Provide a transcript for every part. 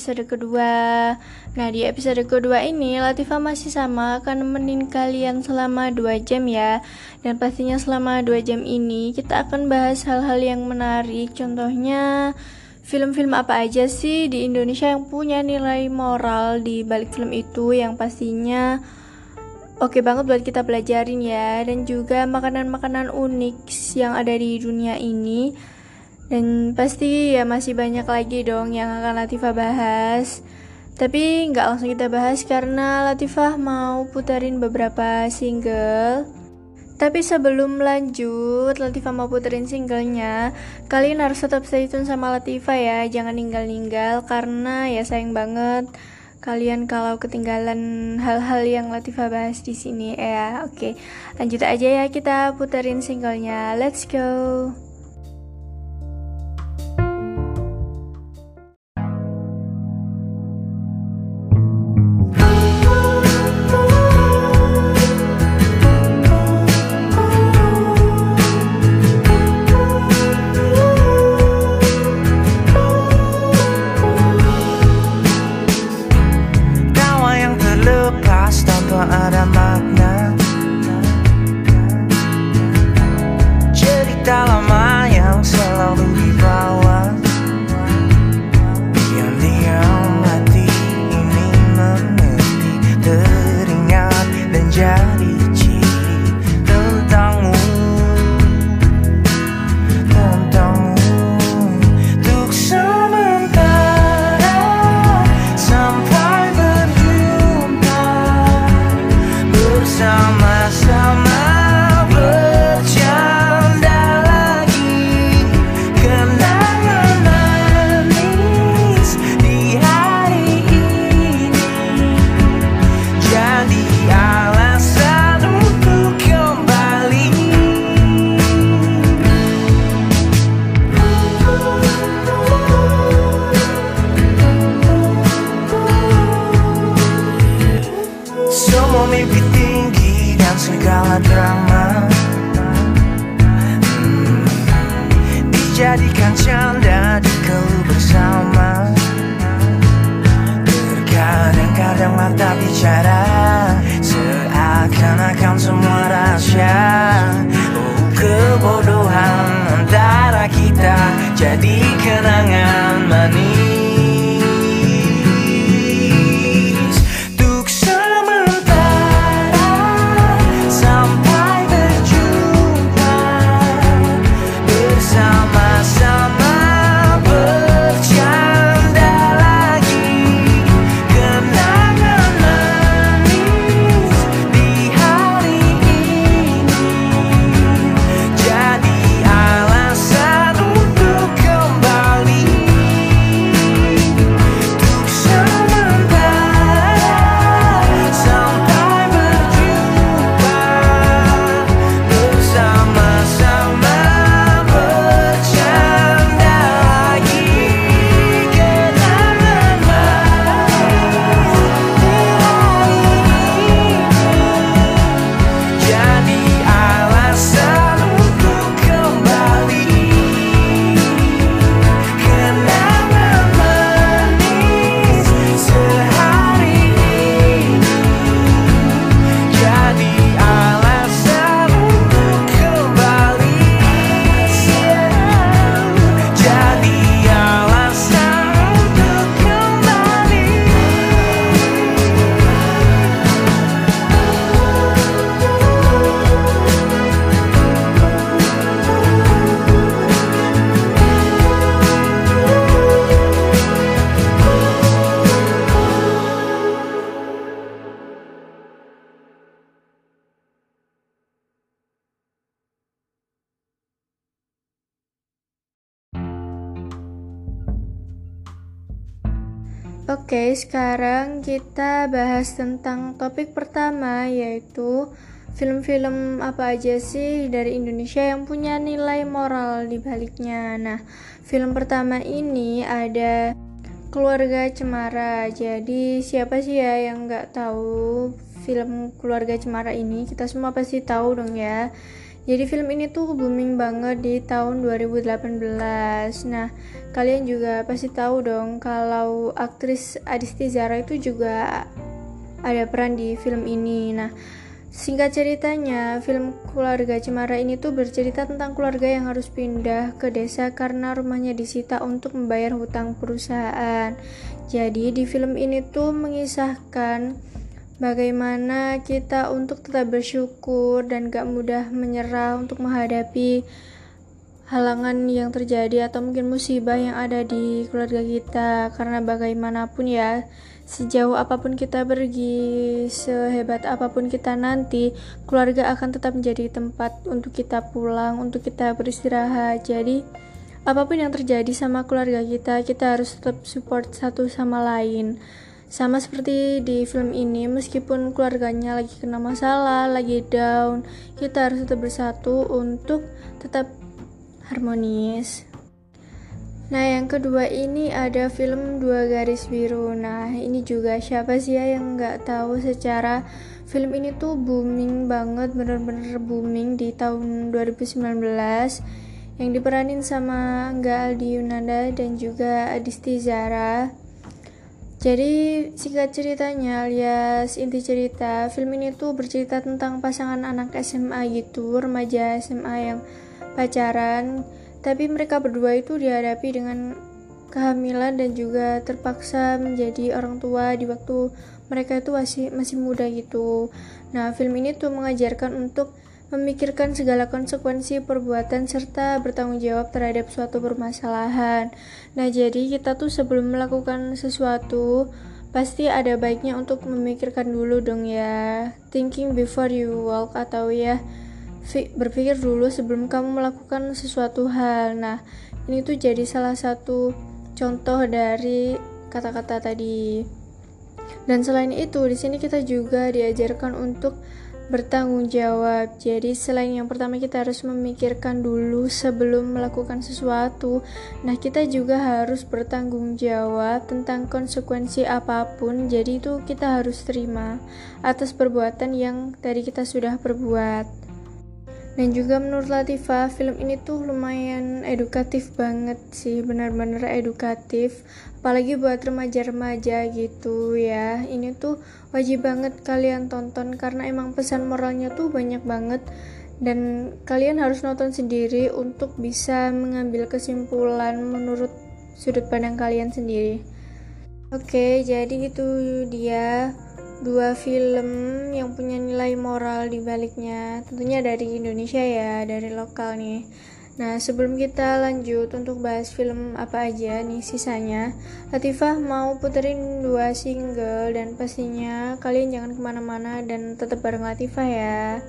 episode kedua. Nah, di episode kedua ini Latifa masih sama akan nemenin kalian selama 2 jam ya. Dan pastinya selama 2 jam ini kita akan bahas hal-hal yang menarik. Contohnya film-film apa aja sih di Indonesia yang punya nilai moral di balik film itu yang pastinya oke banget buat kita pelajarin ya dan juga makanan-makanan unik yang ada di dunia ini dan pasti ya masih banyak lagi dong yang akan Latifah bahas. Tapi nggak langsung kita bahas karena Latifah mau putarin beberapa single. Tapi sebelum lanjut, Latifah mau puterin singlenya. Kalian harus tetap stay tune sama Latifah ya, jangan ninggal-ninggal karena ya sayang banget kalian kalau ketinggalan hal-hal yang Latifah bahas di sini ya. Oke, lanjut aja ya kita puterin singlenya. Let's go. Oke, sekarang kita bahas tentang topik pertama yaitu film-film apa aja sih dari Indonesia yang punya nilai moral di baliknya. Nah, film pertama ini ada Keluarga Cemara. Jadi, siapa sih ya yang nggak tahu film Keluarga Cemara ini? Kita semua pasti tahu dong ya. Jadi film ini tuh booming banget di tahun 2018. Nah, kalian juga pasti tahu dong kalau aktris Adisti Zara itu juga ada peran di film ini. Nah, singkat ceritanya, film Keluarga Cemara ini tuh bercerita tentang keluarga yang harus pindah ke desa karena rumahnya disita untuk membayar hutang perusahaan. Jadi, di film ini tuh mengisahkan bagaimana kita untuk tetap bersyukur dan gak mudah menyerah untuk menghadapi halangan yang terjadi atau mungkin musibah yang ada di keluarga kita? Karena bagaimanapun ya sejauh apa pun kita pergi sehebat apa pun kita nanti keluarga akan tetap menjadi tempat untuk kita pulang untuk kita beristirahat. Jadi apa pun yang terjadi sama keluarga kita kita harus tetap support satu sama lain sama seperti di film ini, meskipun keluarganya lagi kena masalah, lagi down, kita harus tetap bersatu untuk tetap harmonis. Nah, yang kedua ini ada film Dua Garis Biru. Nah, ini juga siapa sih ya yang nggak tahu secara film ini tuh booming banget, bener-bener booming di tahun 2019 yang diperanin sama Angga Aldi Yunanda dan juga Adisti Zara. Jadi singkat ceritanya alias inti cerita film ini tuh bercerita tentang pasangan anak SMA gitu remaja SMA yang pacaran tapi mereka berdua itu dihadapi dengan kehamilan dan juga terpaksa menjadi orang tua di waktu mereka itu masih masih muda gitu. Nah film ini tuh mengajarkan untuk memikirkan segala konsekuensi perbuatan serta bertanggung jawab terhadap suatu permasalahan. Nah, jadi kita tuh sebelum melakukan sesuatu pasti ada baiknya untuk memikirkan dulu dong ya. Thinking before you walk atau ya berpikir dulu sebelum kamu melakukan sesuatu hal. Nah, ini tuh jadi salah satu contoh dari kata-kata tadi. Dan selain itu, di sini kita juga diajarkan untuk bertanggung jawab. Jadi selain yang pertama kita harus memikirkan dulu sebelum melakukan sesuatu. Nah, kita juga harus bertanggung jawab tentang konsekuensi apa pun. Jadi itu kita harus terima atas perbuatan yang tadi kita sudah perbuat dan juga menurut Latifa, film ini tuh lumayan edukatif banget sih benar-benar edukatif. Apalagi buat remaja-remaja gitu ya. Ini tuh wajib banget kalian tonton karena emang pesan moralnya tuh banyak banget. Dan kalian harus nonton sendiri untuk bisa mengambil kesimpulan menurut sudut pandang kalian sendiri. Oke jadi itu dia dua film yang punya nilai moral di baliknya. Tentunya dari Indonesia ya dari lokal nih. Nah sebelum kita lanjut untuk bahas film apa aja nih sisanya Latifah mau puterin dua single dan pastinya kalian jangan ke mana-mana dan tetap bareng Latifah ya.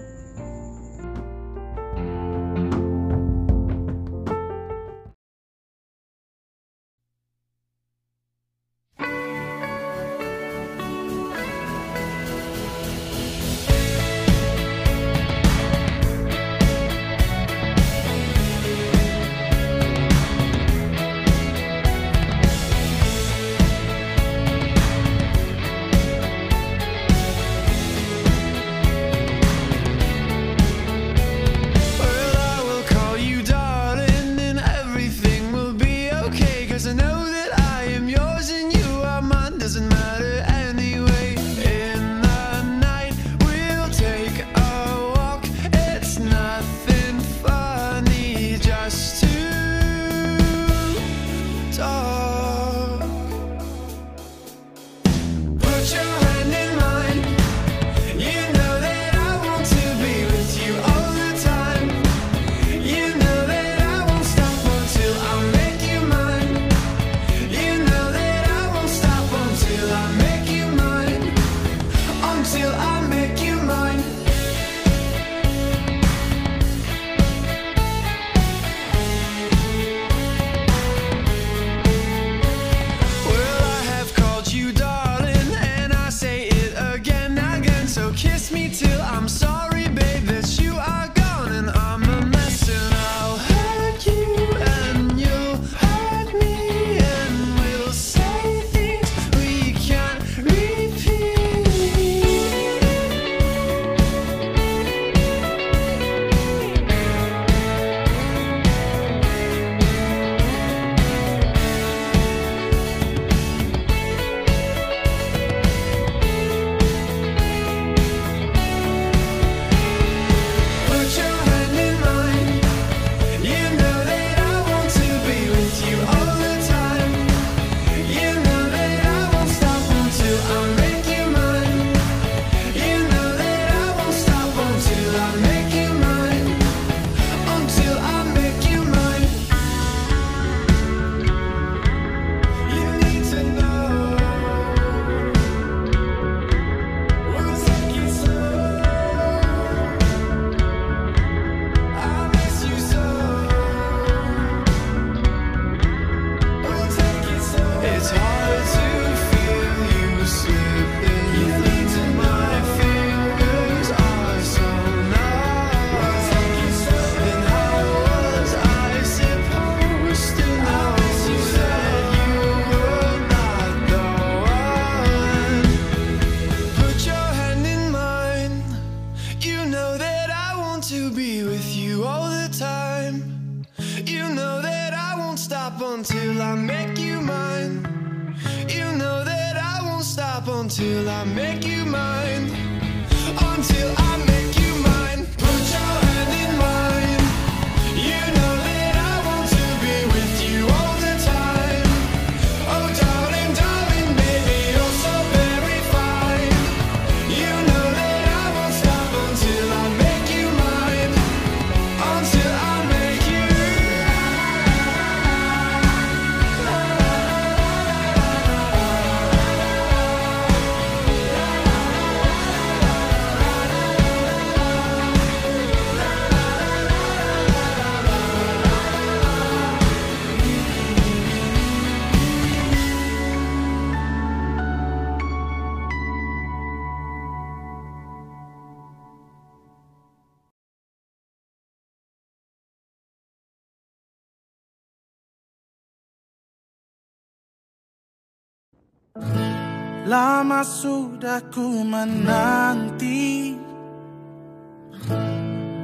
Lama sudah ku menanti.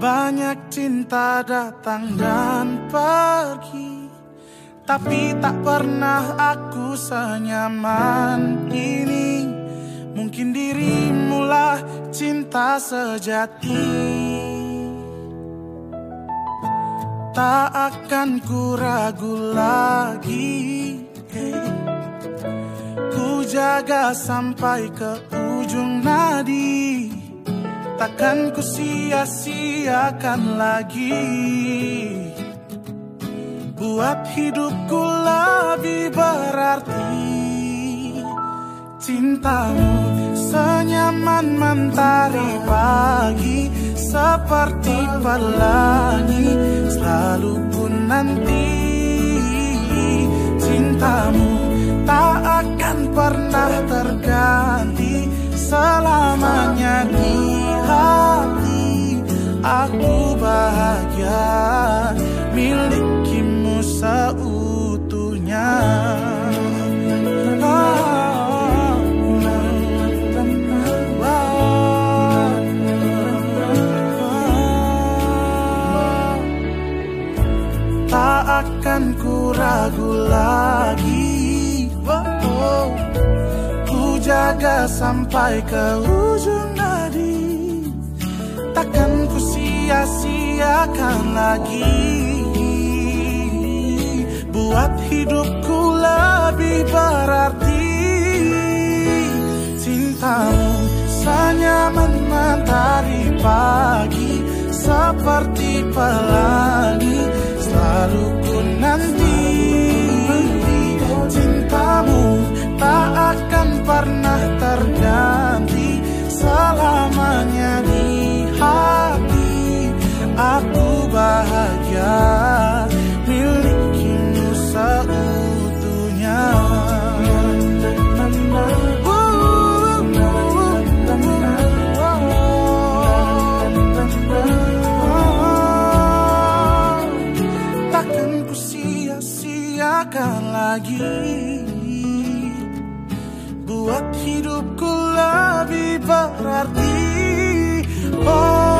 Banyak cinta datang dan pergi. Tapi tak pernah aku senyaman ini. Mungkin dirimulah cinta sejati. Tak akan ku ragu lagi. hey Jaga sampai ke ujung nadi. Takkan ku sia-siakan lagi. Buat hidupku lebih berarti Cintamu senyaman mentari pagi Seperti pelangi Selalu pun nanti. Cintamu tak akan pernah terganti Selamanya di hati. Aku bahagia Milikimu seutuhnya. Tak akan ku ragu lagi jaga sampai ke ujung nadi. Takkan ku sia-siakan lagi. Buat hidupku lebih berarti. Cintamu senyaman mentari pagi Seperti pelangi. Selalu ku nanti Cintamu tak akan pernah terganti. Selamanya di hati Aku bahagia sia-siakan lagi. Buat hidupku lebih berarti. Selalu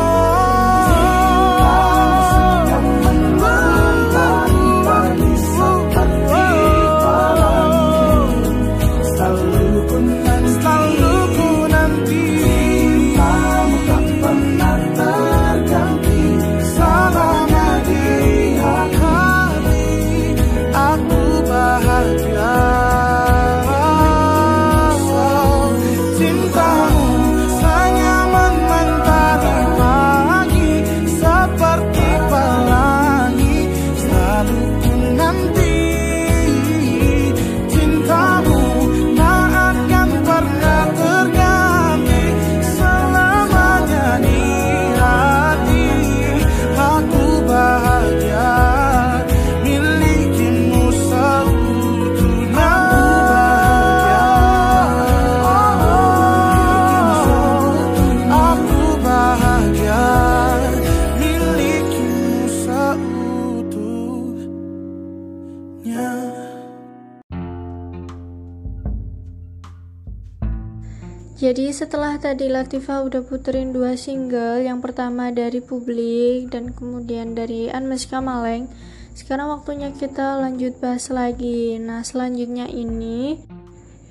Jadi setelah tadi Latifah udah puterin dua single, yang pertama dari Publik dan kemudian dari Anmeska Maleng. Sekarang waktunya kita lanjut bahas lagi. Nah, selanjutnya ini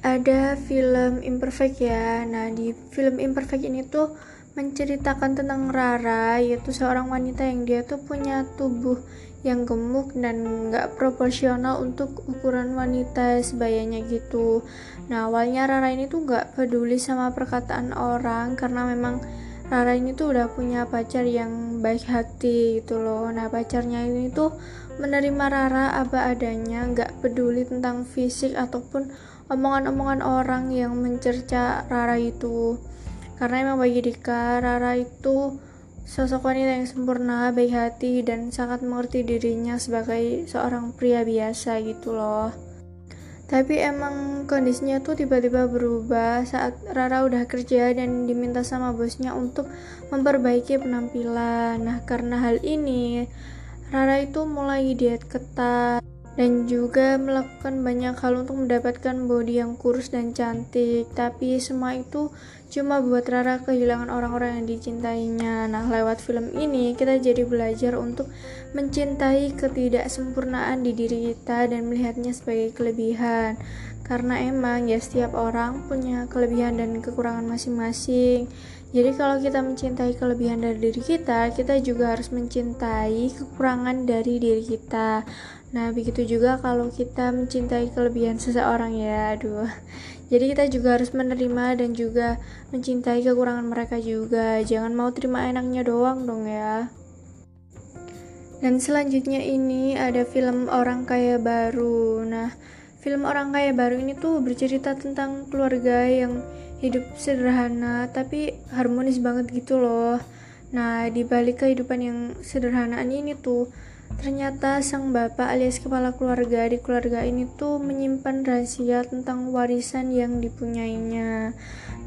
ada film Imperfect ya. Nah, di film Imperfect ini tuh menceritakan tentang Rara, yaitu seorang wanita yang dia tuh punya tubuh yang gemuk dan nggak proporsional untuk ukuran wanita sebayanya gitu. Nah awalnya Rara ini tuh nggak peduli sama perkataan orang karena memang Rara ini tuh udah punya pacar yang baik hati gitu loh. Nah pacarnya ini tuh menerima Rara apa adanya, nggak peduli tentang fisik ataupun omongan-omongan orang yang mencerca Rara itu. Karena emang bagi Dika, Rara itu sosok wanita yang sempurna, baik hati, dan sangat mengerti dirinya sebagai seorang pria biasa gitu loh. Tapi emang kondisinya tuh tiba-tiba berubah saat Rara udah kerja dan diminta sama bosnya untuk memperbaiki penampilan. Nah, karena hal ini, Rara itu mulai diet ketat dan juga melakukan banyak hal untuk mendapatkan body yang kurus dan cantik. Tapi semua itu cuma buat Rara kehilangan orang-orang yang dicintainya. Nah, lewat film ini kita jadi belajar untuk mencintai ketidaksempurnaan di diri kita dan melihatnya sebagai kelebihan. Karena emang ya setiap orang punya kelebihan dan kekurangan masing-masing. Jadi kalau kita mencintai kelebihan dari diri kita, kita juga harus mencintai kekurangan dari diri kita. Nah, begitu juga kalau kita mencintai kelebihan seseorang ya, aduh. Jadi kita juga harus menerima dan juga mencintai kekurangan mereka juga. Jangan mau terima enaknya doang dong ya. Dan selanjutnya ini ada film Orang Kaya Baru. Nah, film Orang Kaya Baru ini tuh bercerita tentang keluarga yang hidup sederhana tapi harmonis banget gitu loh. Nah, di balik kehidupan yang sederhanaan ini tuh Ternyata sang bapak alias kepala keluarga di keluarga ini tuh menyimpan rahasia tentang warisan yang dipunyainya.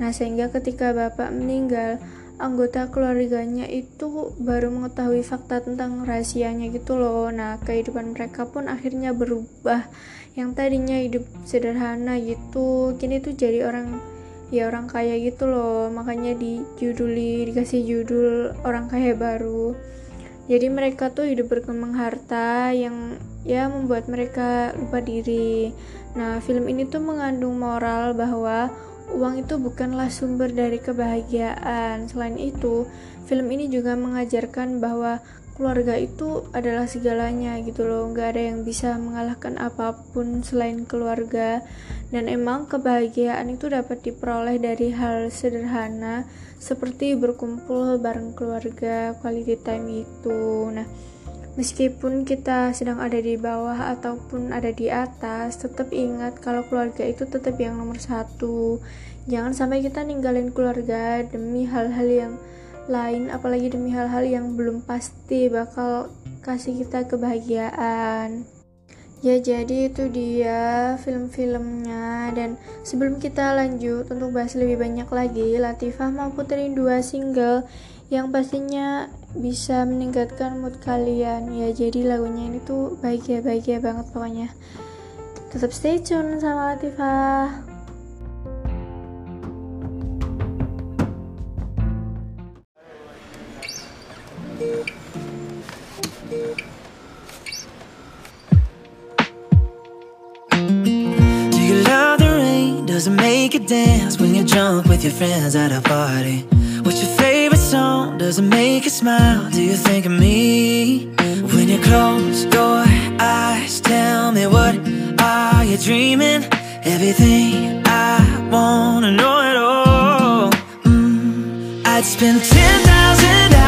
Nah, sehingga ketika bapak meninggal, anggota keluarganya itu baru mengetahui fakta tentang rahasianya gitu loh. Nah, kehidupan mereka pun akhirnya berubah. Yang tadinya hidup sederhana gitu, kini tuh jadi orang ya orang kaya gitu loh. Makanya dijuduli dikasih judul orang kaya baru jadi mereka tuh hidup berkembang harta yang ya membuat mereka lupa diri. Nah film ini tuh mengandung moral bahwa uang itu bukanlah sumber dari kebahagiaan. Selain itu film ini juga mengajarkan bahwa keluarga itu adalah segalanya gitu loh. Nggak ada yang bisa mengalahkan apa pun selain keluarga. Dan emang kebahagiaan itu dapat diperoleh dari hal sederhana seperti berkumpul bareng keluarga quality time itu. Nah meskipun kita sedang ada di bawah ataupun ada di atas tetap ingat kalau keluarga itu tetap yang nomor satu. Jangan sampai kita ninggalin keluarga demi hal-hal yang lain apalagi demi hal-hal yang belum pasti bakal kasih kita kebahagiaan ya jadi itu dia film-filmnya. Dan sebelum kita lanjut untuk bahas lebih banyak lagi Latifah mau puterin dua single yang pastinya bisa meningkatkan mood kalian. Ya jadi lagunya ini tuh bahagia bahagia banget pokoknya. Tetap stay tune sama Latifah Does it make you dance when you're drunk with your friends at a party? What's your favorite song? Does it make you smile? Do you think of me? When you close your eyes, tell me what are you dreaming? Everything I wanna know at all. Mm, I'd spend 10,000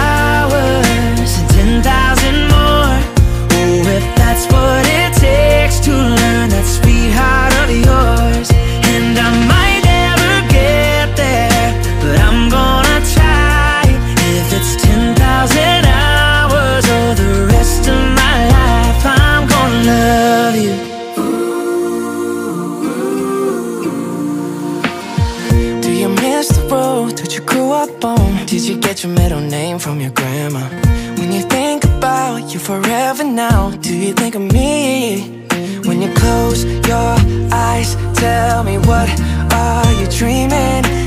now, do you think of me? When you close your eyes, tell me what are you dreaming?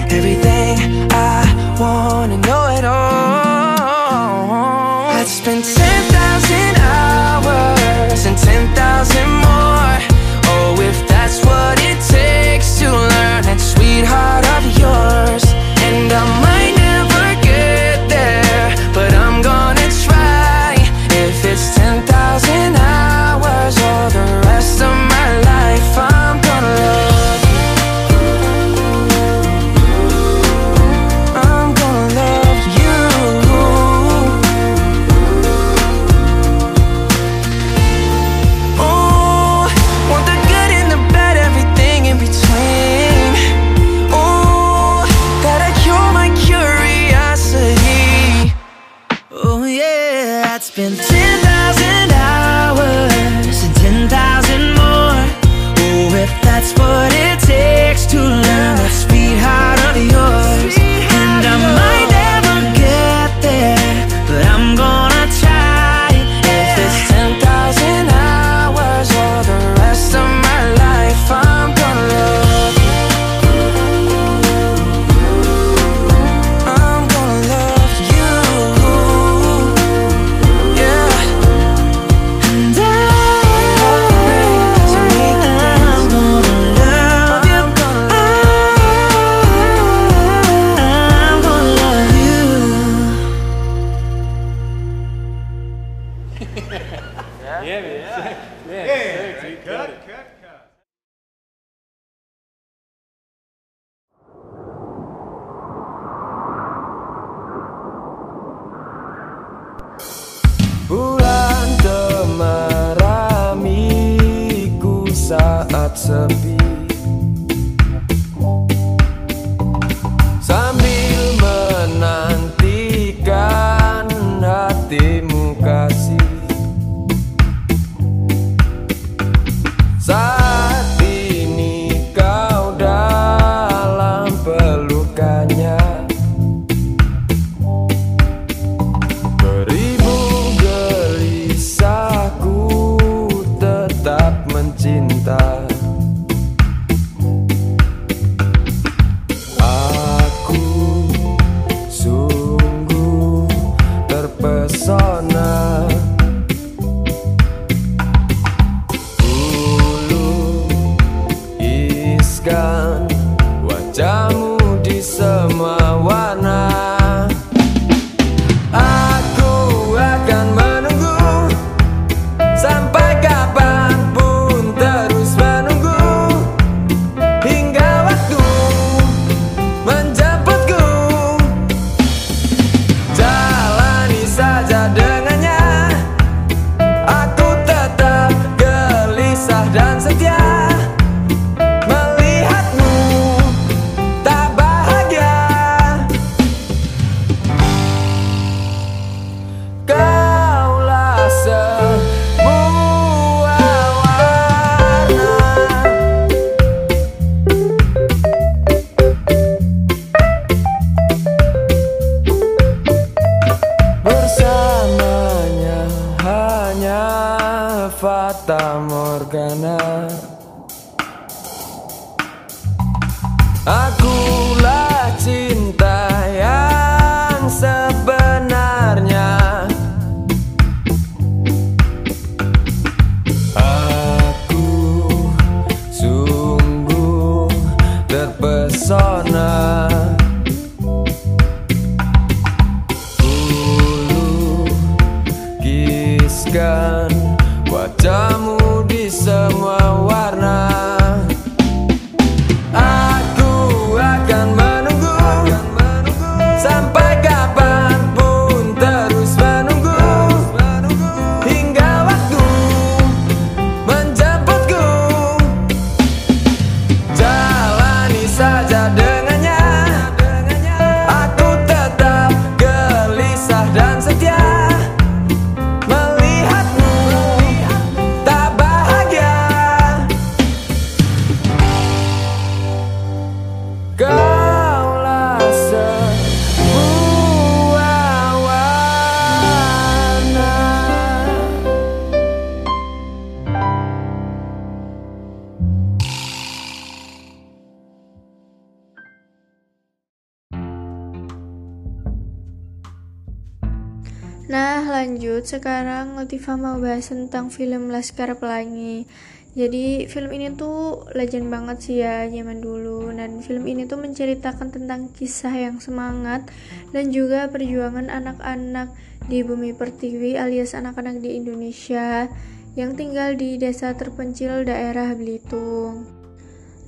Latifah mau bahas tentang film Laskar Pelangi Jadi film ini tuh legend banget sih ya zaman dulu. Dan film ini tuh menceritakan tentang kisah yang semangat Dan juga perjuangan anak-anak di bumi pertiwi alias anak-anak di Indonesia Yang tinggal di desa terpencil daerah Belitung.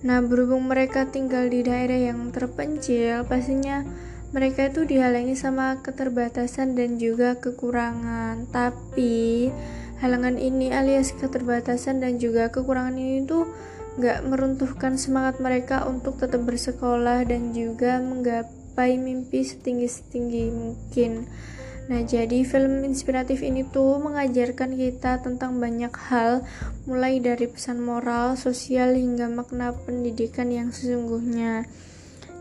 Nah, berhubung mereka tinggal di daerah yang terpencil, pastinya mereka itu dihalangi sama keterbatasan dan juga kekurangan. Tapi, halangan ini alias keterbatasan dan juga kekurangan ini tuh nggak meruntuhkan semangat mereka untuk tetap bersekolah dan juga menggapai mimpi setinggi-setinggi mungkin. Nah, jadi film inspiratif ini tuh mengajarkan kita tentang banyak hal, mulai dari pesan moral, sosial, hingga makna pendidikan yang sesungguhnya.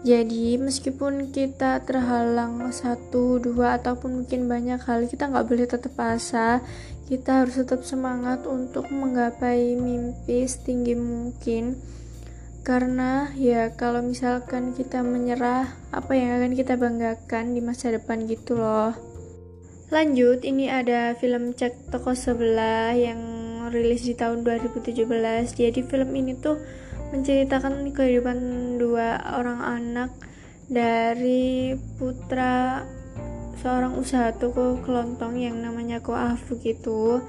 Jadi, meskipun kita terhalang satu, dua, ataupun mungkin banyak hal, kita nggak boleh tetap asa. Kita harus tetap semangat untuk menggapai mimpi setinggi mungkin. Karena ya kalau misalkan kita menyerah, apa yang akan kita banggakan di masa depan gitu loh. Lanjut, ini ada film Cek Toko Sebelah yang rilis di tahun 2017. Jadi film ini tuh menceritakan kehidupan dua orang anak dari putra seorang usaha toko kelontong yang namanya Ko Afu gitu.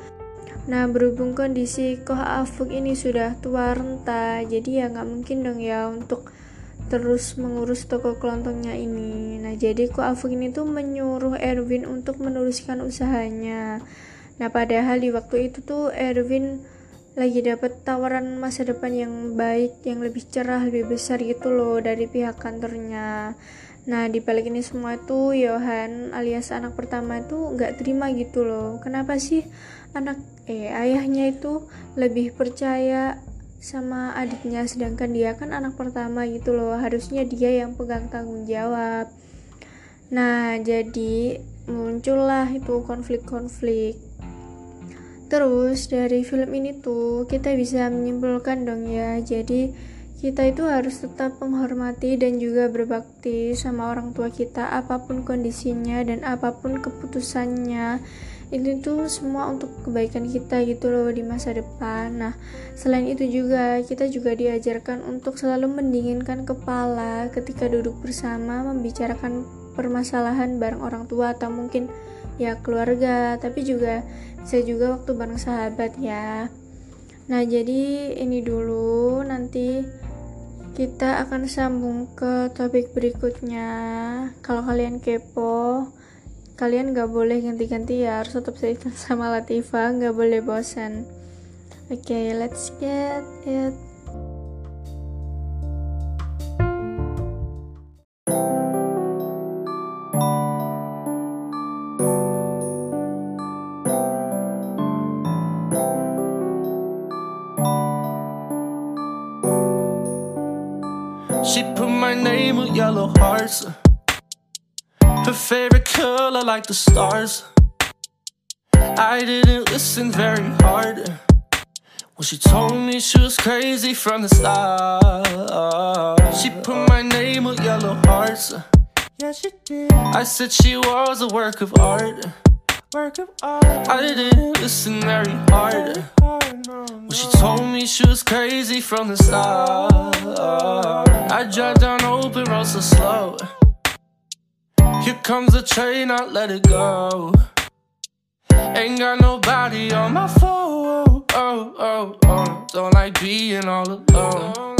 Nah, berhubung kondisi Koh Afuk ini sudah tua renta, jadi ya nggak mungkin dong ya untuk terus mengurus toko kelontongnya ini. Nah, jadi Koh Afuk ini tuh menyuruh Erwin untuk meneruskan usahanya. Nah, padahal di waktu itu tuh Erwin lagi dapat tawaran masa depan yang baik, yang lebih cerah, lebih besar gitu loh dari pihak kantornya. Nah, di balik ini semua tuh Johan alias anak pertama itu nggak terima gitu loh. Kenapa sih anak eh ayahnya itu lebih percaya sama adiknya sedangkan dia kan anak pertama gitu loh. Harusnya dia yang pegang tanggung jawab. Nah, jadi muncullah itu konflik-konflik. Terus dari film ini tuh kita bisa menyimpulkan dong ya. Jadi kita itu harus tetap menghormati dan juga berbakti sama orang tua kita apa pun kondisinya dan apa pun keputusannya ini tuh semua untuk kebaikan kita gitu loh di masa depan nah selain itu juga kita juga diajarkan untuk selalu mendinginkan kepala ketika duduk bersama membicarakan permasalahan bareng orang tua atau mungkin ya keluarga tapi juga bisa juga waktu bareng sahabat ya Nah, jadi ini dulu nanti kita akan sambung ke topik berikutnya. Kalau kalian kepo, kalian gak boleh ganti-ganti ya, harus tetap stay sama Latifa, gak boleh bosan. Oke, okay, let's get it. Name with yellow hearts. Her favorite color like the stars. I didn't listen very hard when she told me she was crazy from the start. She put my name with yellow hearts. Yeah, she did. I said she was a work of art. Work. I didn't listen very hard when she told me she was crazy from the start. I drive down open road so slow. Here comes the train, I let it go. Ain't got nobody on my phone. Oh, oh, oh. Don't like being all alone.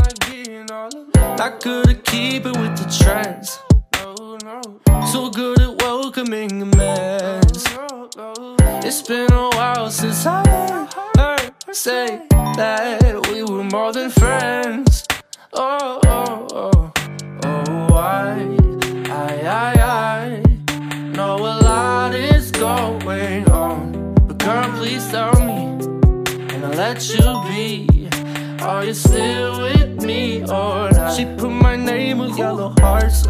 Not good at keeping with the trends. So good at welcoming a mess. It's been a while since I heard her say that we were more than friends. Oh, oh, oh, oh, I, I, I, I know a lot is going on. But girl, please tell me, and I'll let you be. Are you still with me or not? She put my name with yellow hearts.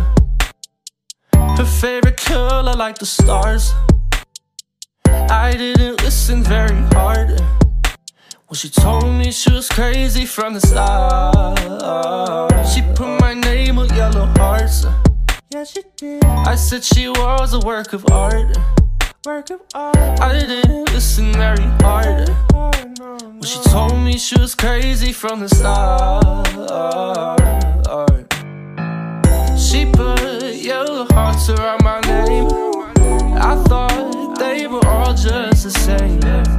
Her favorite color like the stars. I didn't listen very hard when she told me she was crazy from the start. She put my name with yellow hearts. Yeah, she did. I said she was a work of art. Work of art. I didn't listen very hard when she told me she was crazy from the start. She put yellow hearts around my say.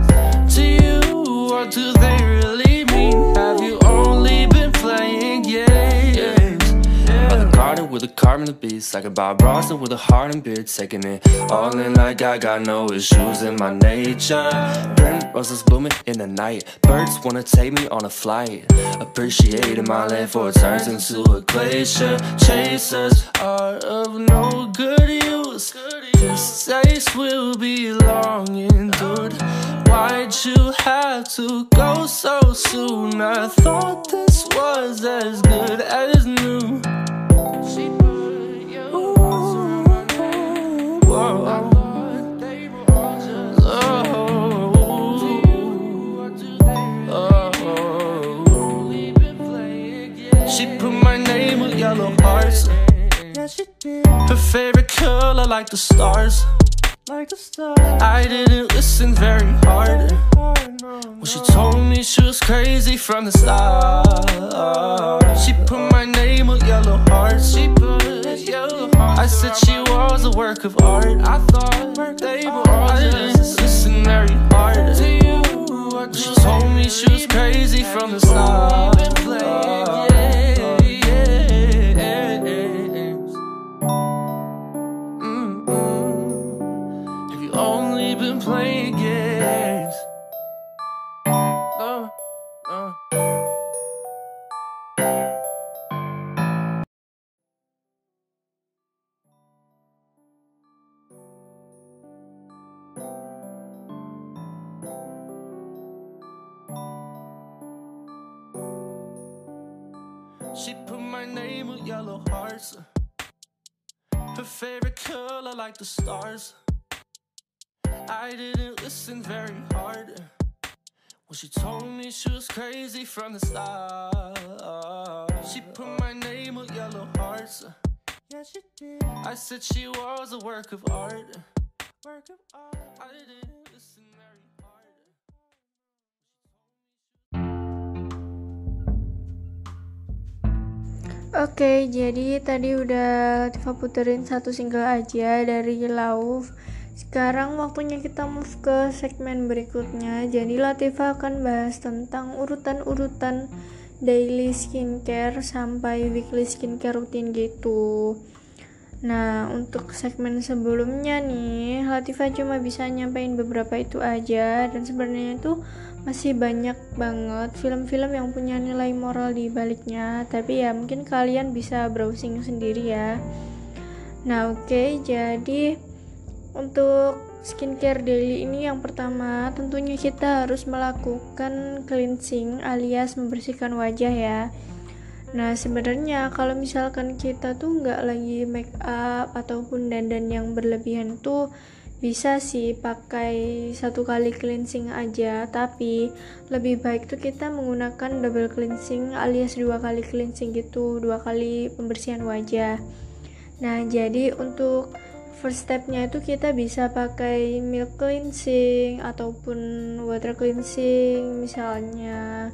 A carbon the beast Like a Bob Ross with a heart and beard Taking it all in like I got no issues in my nature Burnt roses blooming in the night Birds wanna take me on a flight Appreciating my life for it turns into a glacier Chasers are of no good use. This taste will be long endured. Why'd you have to go so soon? I thought this was as good as new. Whoa. She put my name with yellow hearts. Her favorite color like the stars. Like the stars. I didn't listen very hard when she told me she was crazy from the start. She put my name with yellow hearts. She put yellow hearts. I said she was a work of art. I thought they were all I didn't listen very hard to you. she told me she was crazy from the start. Playing games? No, no. She put my name with yellow hearts. Her favorite color like the stars. I didn't listen very hard. When she told me she was crazy from the start. She put my name with yellow hearts. Yeah, she did. I said she was a work of art. Work of art. I didn't listen very hard. Oke, jadi tadi udah Latifah puterin satu single aja dari Lauf. Sekarang waktunya kita move ke segmen berikutnya. Jadi Latifah akan bahas tentang urutan-urutan daily skincare sampai weekly skincare rutin gitu. Nah, untuk segmen sebelumnya nih, Latifah cuma bisa nyampein beberapa itu aja dan sebenarnya itu masih banyak banget film-film yang punya nilai moral di baliknya, tapi ya mungkin kalian bisa browsing sendiri ya. Nah, oke, jadi untuk skincare daily ini yang pertama tentunya kita harus melakukan cleansing alias membersihkan wajah ya. Nah sebenarnya kalau misalkan kita tuh nggak lagi make up ataupun dandan yang berlebihan tuh bisa sih pakai satu kali cleansing aja tapi lebih baik tuh kita menggunakan double cleansing alias dua kali cleansing gitu dua kali pembersihan wajah nah jadi untuk first stepnya itu kita bisa pakai milk cleansing ataupun water cleansing misalnya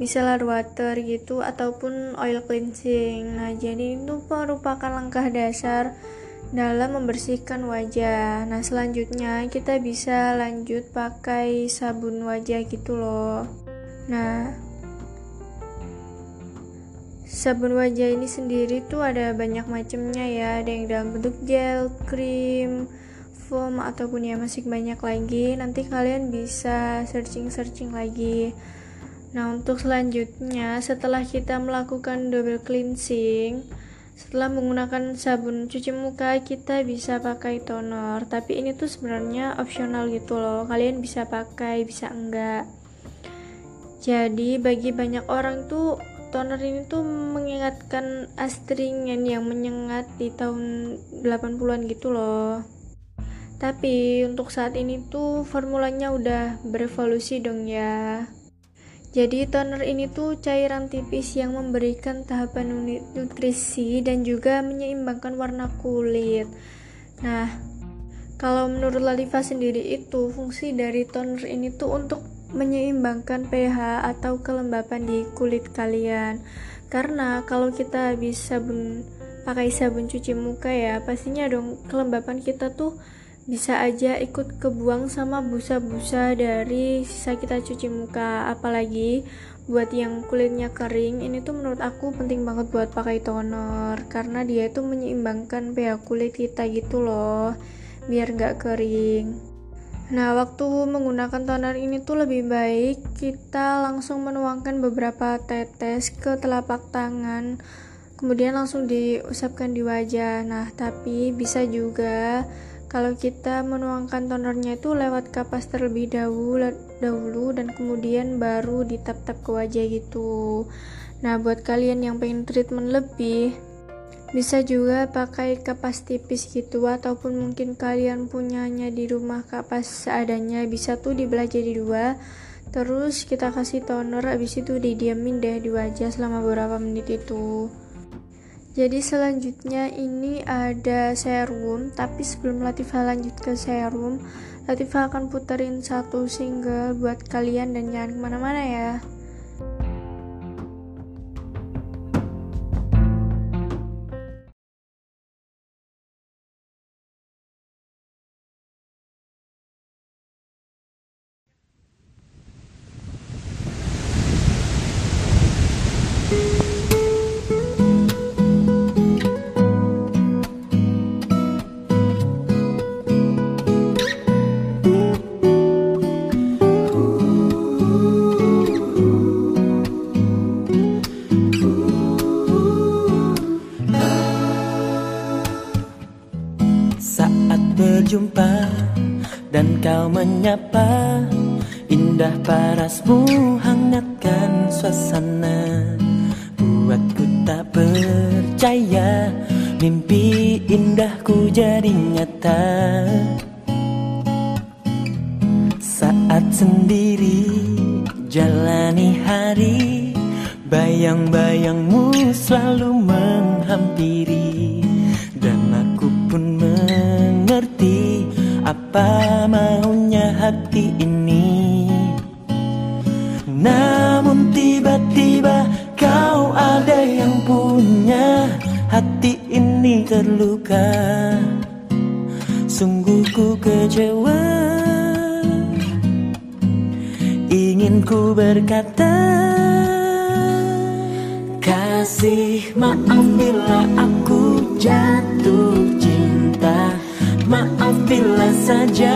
micellar water gitu ataupun oil cleansing. Nah jadi itu merupakan langkah dasar dalam membersihkan wajah. Nah selanjutnya kita bisa lanjut pakai sabun wajah gitu loh. Nah sabun wajah ini sendiri tuh ada banyak macamnya ya. Ada yang dalam bentuk gel, krim, foam ataupun ya masih banyak lagi. Nanti kalian bisa searching-searching lagi. Nah untuk selanjutnya setelah kita melakukan double cleansing setelah menggunakan sabun cuci muka kita bisa pakai toner. Tapi ini tuh sebenarnya optional gitu loh. Kalian bisa pakai bisa enggak. Jadi bagi banyak orang tuh toner ini tuh mengingatkan astringent yang menyengat di tahun 80-an gitu loh tapi untuk saat ini tuh formulanya udah berevolusi dong ya jadi toner ini tuh cairan tipis yang memberikan tahapan nutrisi dan juga menyeimbangkan warna kulit. Nah, kalau menurut Latifa sendiri itu fungsi dari toner ini tuh untuk menyeimbangkan pH atau kelembapan di kulit kalian. Karena kalau kita habis sabun pakai sabun cuci muka ya, pastinya dong kelembapan kita tuh bisa aja ikut kebuang sama busa-busa dari sisa kita cuci muka. Apalagi buat yang kulitnya kering ini tuh menurut aku penting banget buat pakai toner. Karena dia itu menyeimbangkan pH kulit kita gitu loh biar gak kering nah waktu menggunakan toner ini tuh lebih baik kita langsung menuangkan beberapa tetes ke telapak tangan kemudian langsung diusapkan di wajah. Nah tapi bisa juga kalau kita menuangkan tonernya itu lewat kapas terlebih dahulu dahulu dan kemudian baru ditap-tap ke wajah gitu. Nah buat kalian yang pengen treatment lebih bisa juga pakai kapas tipis gitu ataupun mungkin kalian punyanya di rumah kapas seadanya bisa tuh dibelah jadi dua terus kita kasih toner habis itu didiamin deh di wajah selama beberapa menit itu jadi selanjutnya ini ada serum, tapi sebelum Latifah lanjut ke serum, Latifah akan puterin satu single buat kalian dan jangan ke mana-mana ya. Menyapa Indah parasmu saja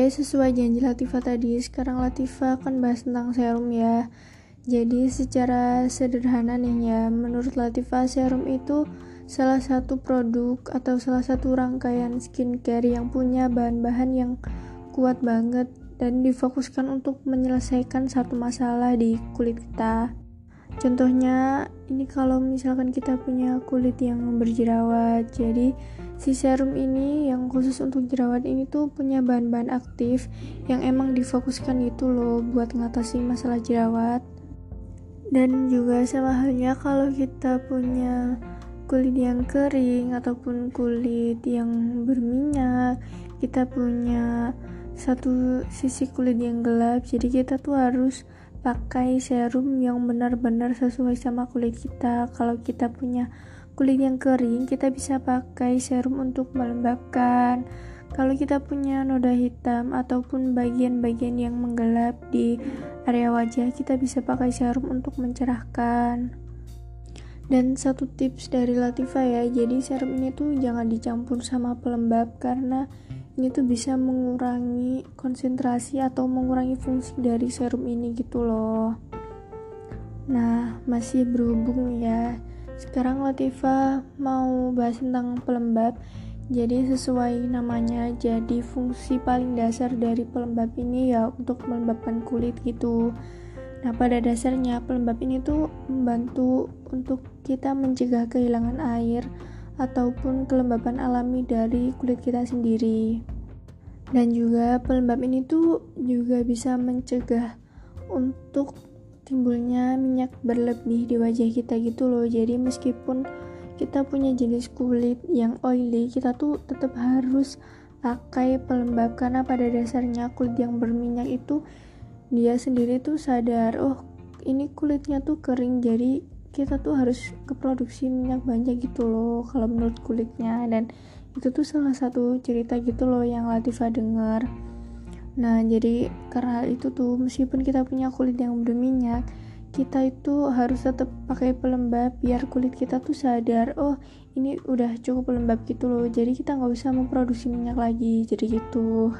Oke, sesuai janji Latifa tadi, sekarang Latifa akan bahas tentang serum ya. Jadi secara sederhana nih ya, menurut Latifa serum itu salah satu produk atau salah satu rangkaian skincare yang punya bahan-bahan yang kuat banget dan difokuskan untuk menyelesaikan satu masalah di kulit kita. Contohnya, ini kalau misalkan kita punya kulit yang berjerawat, jadi si serum ini yang khusus untuk jerawat ini tuh punya bahan-bahan aktif yang emang difokuskan itu loh buat ngatasi masalah jerawat. Dan juga sama halnya kalau kita punya kulit yang kering ataupun kulit yang berminyak kita punya satu sisi kulit yang gelap jadi kita tuh harus pakai serum yang benar-benar sesuai sama kulit kita. Kalau kita punya kulit yang kering kita bisa pakai serum untuk melembabkan. Kalau kita punya noda hitam ataupun bagian-bagian yang menggelap di area wajah kita bisa pakai serum untuk mencerahkan. Dan satu tips dari Latifa ya jadi serum ini tuh jangan dicampur sama pelembab karena ini tuh bisa mengurangi konsentrasi atau mengurangi fungsi dari serum ini gitu loh. Nah masih berhubung ya. Sekarang Latifa mau bahas tentang pelembab. Jadi sesuai namanya jadi fungsi paling dasar dari pelembab ini ya untuk melembabkan kulit gitu. Nah, pada dasarnya pelembab ini tuh membantu untuk kita mencegah kehilangan air ataupun kelembapan alami dari kulit kita sendiri. Dan juga pelembab ini tuh juga bisa mencegah untuk timbulnya minyak berlebih di wajah kita gitu loh. Jadi meskipun kita punya jenis kulit yang oily, kita tuh tetap harus pakai pelembab karena pada dasarnya kulit yang berminyak itu dia sendiri tuh sadar oh ini kulitnya tuh kering jadi kita tuh harus keproduksi minyak banyak gitu loh kalau menurut kulitnya. Dan itu tuh salah satu cerita gitu loh yang Latifa dengar nah jadi karena itu tuh meskipun kita punya kulit yang berminyak kita itu harus tetap pakai pelembab biar kulit kita tuh sadar oh ini udah cukup pelembab gitu loh jadi kita nggak usah memproduksi minyak lagi jadi gitu.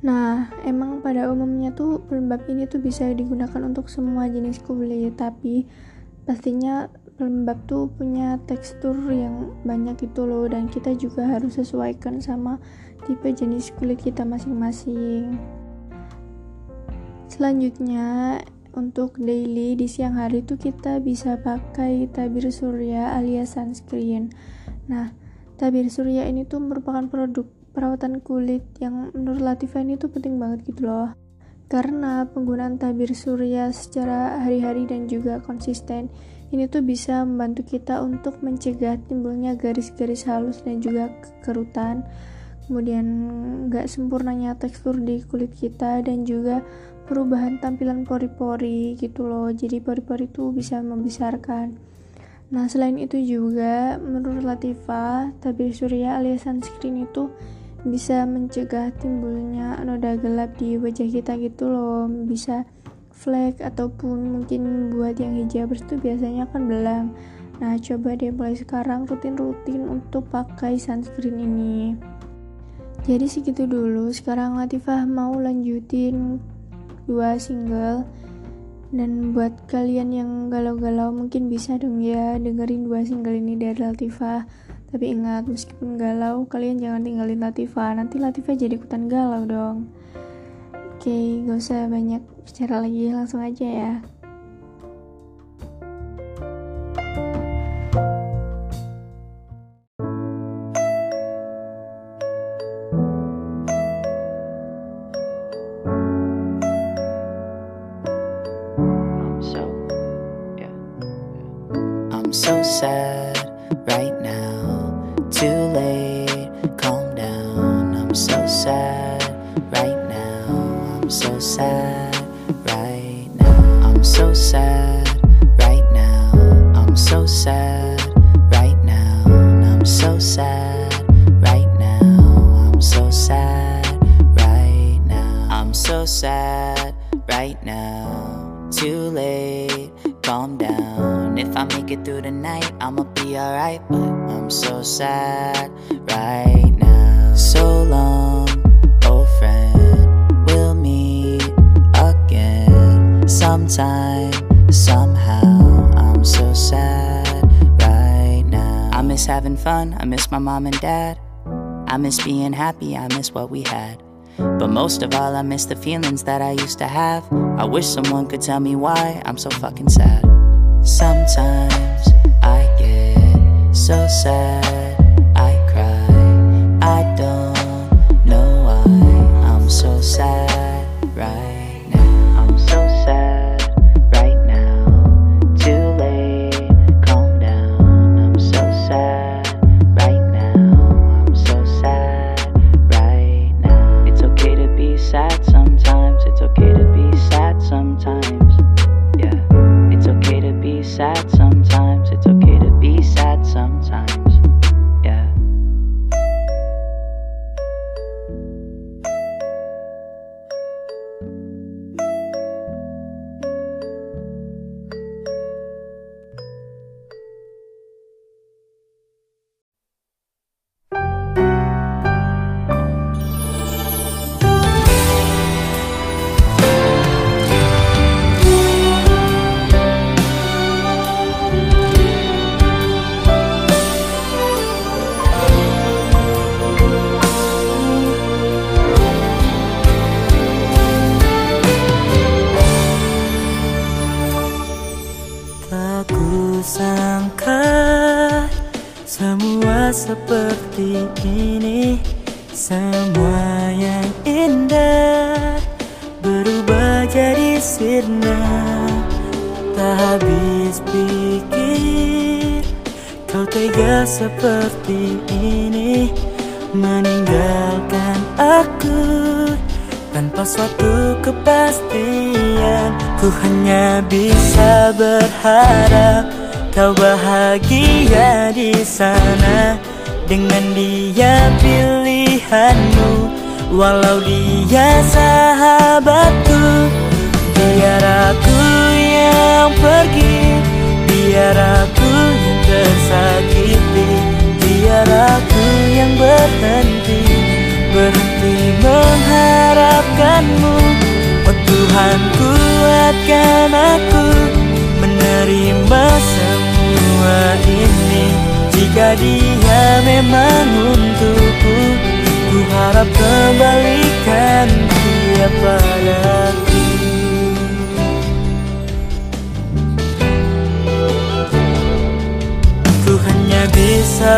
Nah, emang pada umumnya tuh pelembab ini tuh bisa digunakan untuk semua jenis kulit, tapi pastinya pelembab tuh punya tekstur yang banyak gitu loh dan kita juga harus sesuaikan sama tipe jenis kulit kita masing-masing. Selanjutnya, untuk daily di siang hari tuh kita bisa pakai tabir surya alias sunscreen. Nah, tabir surya ini tuh merupakan produk perawatan kulit yang menurut Latifa ini tuh penting banget gitu loh karena penggunaan tabir surya secara hari-hari dan juga konsisten ini tuh bisa membantu kita untuk mencegah timbulnya garis-garis halus dan juga kerutan kemudian nggak sempurnanya tekstur di kulit kita dan juga perubahan tampilan pori-pori gitu loh. Jadi pori-pori itu bisa membesarkan. Nah selain itu juga menurut Latifa tabir surya alias sunscreen itu bisa mencegah timbulnya noda gelap di wajah kita gitu loh. Bisa flek ataupun mungkin buat yang hijabers itu biasanya kan belang. Nah coba deh mulai sekarang rutin-rutin untuk pakai sunscreen ini. Jadi segitu dulu. Sekarang Latifah mau lanjutin dua single. Dan buat kalian yang galau-galau mungkin bisa dong ya dengerin dua single ini dari Latifah tapi ingat, meskipun galau, kalian jangan tinggalin Latifa. Nanti Latifa jadi ikutan galau dong. Oke, gak usah banyak bicara lagi, langsung aja ya. happy, I miss what we had. But most of all, I miss the feelings that I used to have. I wish someone could tell me why I'm so fucking sad. Sometimes I get so sad.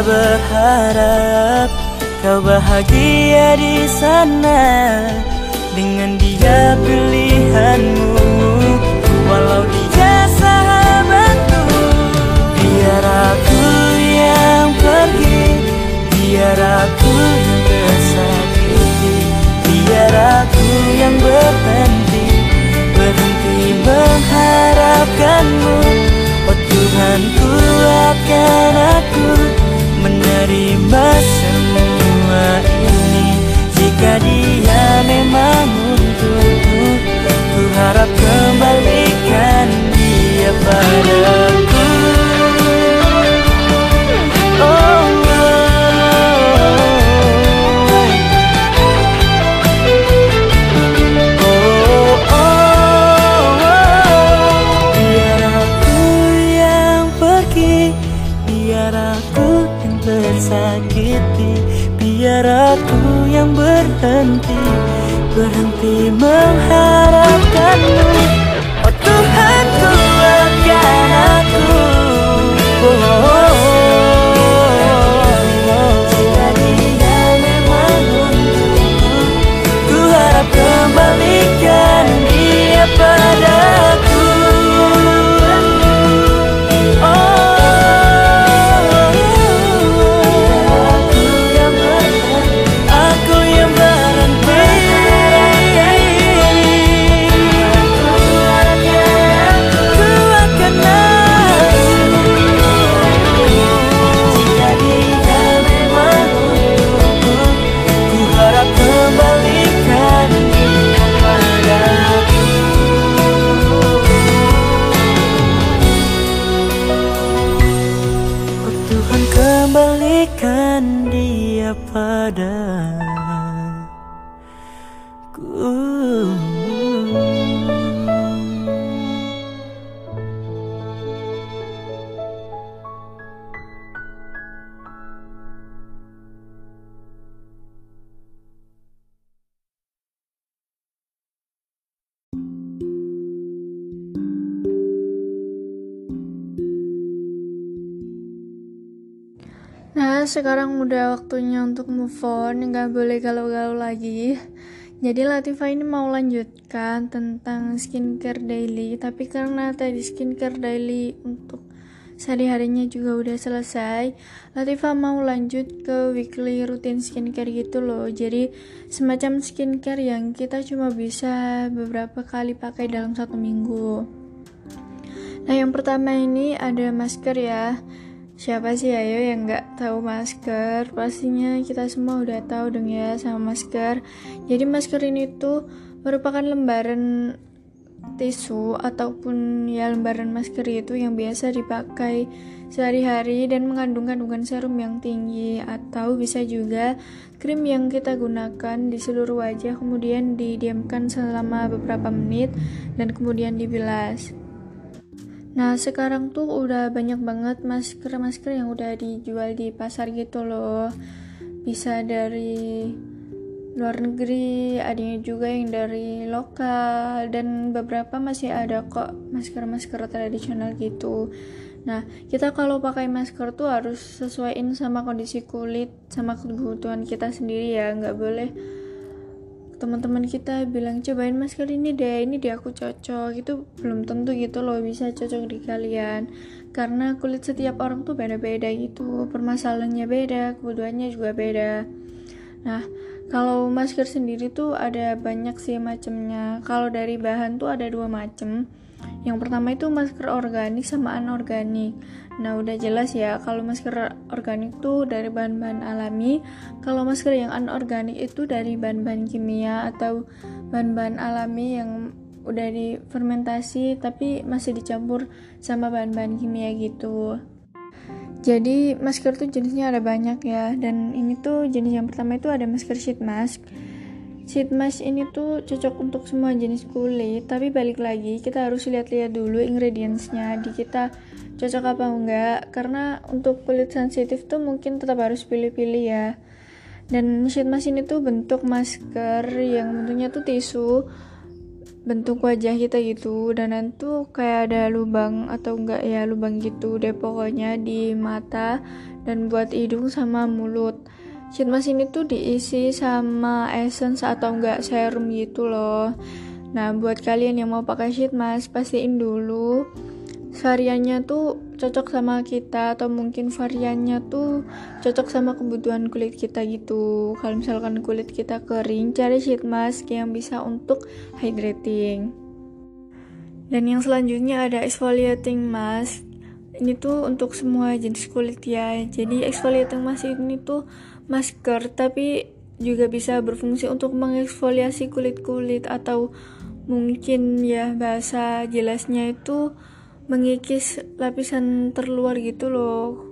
berharap kau bahagia di sana dengan dia pilihanmu. Walau dia sahabatku biar aku yang pergi biar aku yang tersakiti biar aku yang berhenti berhenti mengharapkanmu. Oh Tuhan kuatkan aku dari semua ini. Jika dia memang untukku Ku harap kembalikan dia padamu. menghadap sekarang udah waktunya untuk move on, nggak boleh galau-galau lagi. Jadi Latifa ini mau lanjutkan tentang skincare daily, tapi karena tadi skincare daily untuk sehari-harinya juga udah selesai, Latifa mau lanjut ke weekly routine skincare gitu loh. Jadi semacam skincare yang kita cuma bisa beberapa kali pakai dalam satu minggu. Nah yang pertama ini ada masker ya. Siapa sih ayo yang nggak tahu masker? Pastinya kita semua udah tahu dong ya sama masker. Jadi masker ini tuh merupakan lembaran tisu ataupun ya lembaran masker itu yang biasa dipakai sehari-hari dan mengandung kandungan serum yang tinggi atau bisa juga krim yang kita gunakan di seluruh wajah kemudian didiamkan selama beberapa menit dan kemudian dibilas. Nah sekarang tuh udah banyak banget masker-masker yang udah dijual di pasar gitu loh. Bisa dari luar negeri, adanya juga yang dari lokal Dan beberapa masih ada kok masker-masker tradisional gitu. Nah, kita kalau pakai masker tuh harus sesuaiin sama kondisi kulit, sama kebutuhan kita sendiri ya, nggak boleh teman-teman kita bilang cobain masker ini deh ini deh aku cocok. Itu belum tentu gitu loh bisa cocok di kalian. Karena kulit setiap orang tuh beda-beda gitu permasalahannya beda kebutuhannya juga beda. Nah kalau masker sendiri tuh ada banyak sih macamnya kalau dari bahan tuh ada dua macam yang pertama itu masker organik sama anorganik. Nah, udah jelas ya kalau masker organik tuh dari bahan-bahan alami, kalau masker yang anorganik itu dari bahan-bahan kimia atau bahan-bahan alami yang udah difermentasi tapi masih dicampur sama bahan-bahan kimia gitu. Jadi masker tuh jenisnya ada banyak ya dan ini tuh jenis yang pertama itu ada masker sheet mask. Sheet mask ini tuh cocok untuk semua jenis kulit, tapi balik lagi kita harus lihat-lihat dulu ingredientsnya di kita cocok apa enggak, karena untuk kulit sensitif tuh mungkin tetap harus pilih-pilih ya. Dan sheet mask ini tuh bentuk masker yang bentuknya tuh tisu, bentuk wajah kita gitu, dan nanti kayak ada lubang atau enggak ya lubang gitu deh pokoknya di mata dan buat hidung sama mulut. Sheet mask ini tuh diisi sama essence atau enggak serum gitu loh. Nah buat kalian yang mau pakai sheet mask pastiin dulu variannya tuh cocok sama kita atau mungkin variannya tuh cocok sama kebutuhan kulit kita gitu. Kalau misalkan kulit kita kering cari sheet mask yang bisa untuk hydrating. Dan yang selanjutnya ada exfoliating mask. Ini tuh untuk semua jenis kulit ya. Jadi exfoliating mask ini tuh masker tapi juga bisa berfungsi untuk mengeksfoliasi kulit-kulit atau mungkin ya bahasa jelasnya itu mengikis lapisan terluar gitu loh.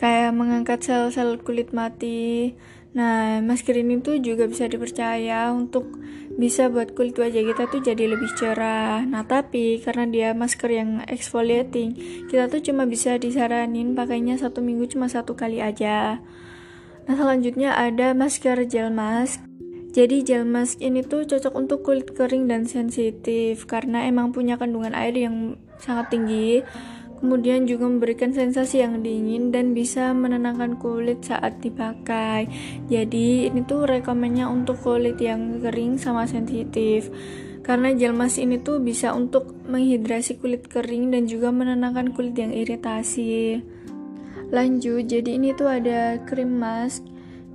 Kayak mengangkat sel-sel kulit mati. Nah masker ini tuh juga bisa dipercaya untuk bisa buat kulit wajah kita tuh jadi lebih cerah. Nah tapi karena dia masker yang exfoliating kita tuh cuma bisa disaranin pakainya satu minggu cuma satu kali aja. Nah selanjutnya ada masker gel mask. Jadi gel mask ini tuh cocok untuk kulit kering dan sensitif karena emang punya kandungan air yang sangat tinggi. Kemudian juga memberikan sensasi yang dingin dan bisa menenangkan kulit saat dipakai. Jadi ini tuh rekomennya untuk kulit yang kering sama sensitif. Karena gel mask ini tuh bisa untuk menghidrasi kulit kering dan juga menenangkan kulit yang iritasi lanjut jadi ini tuh ada krim mask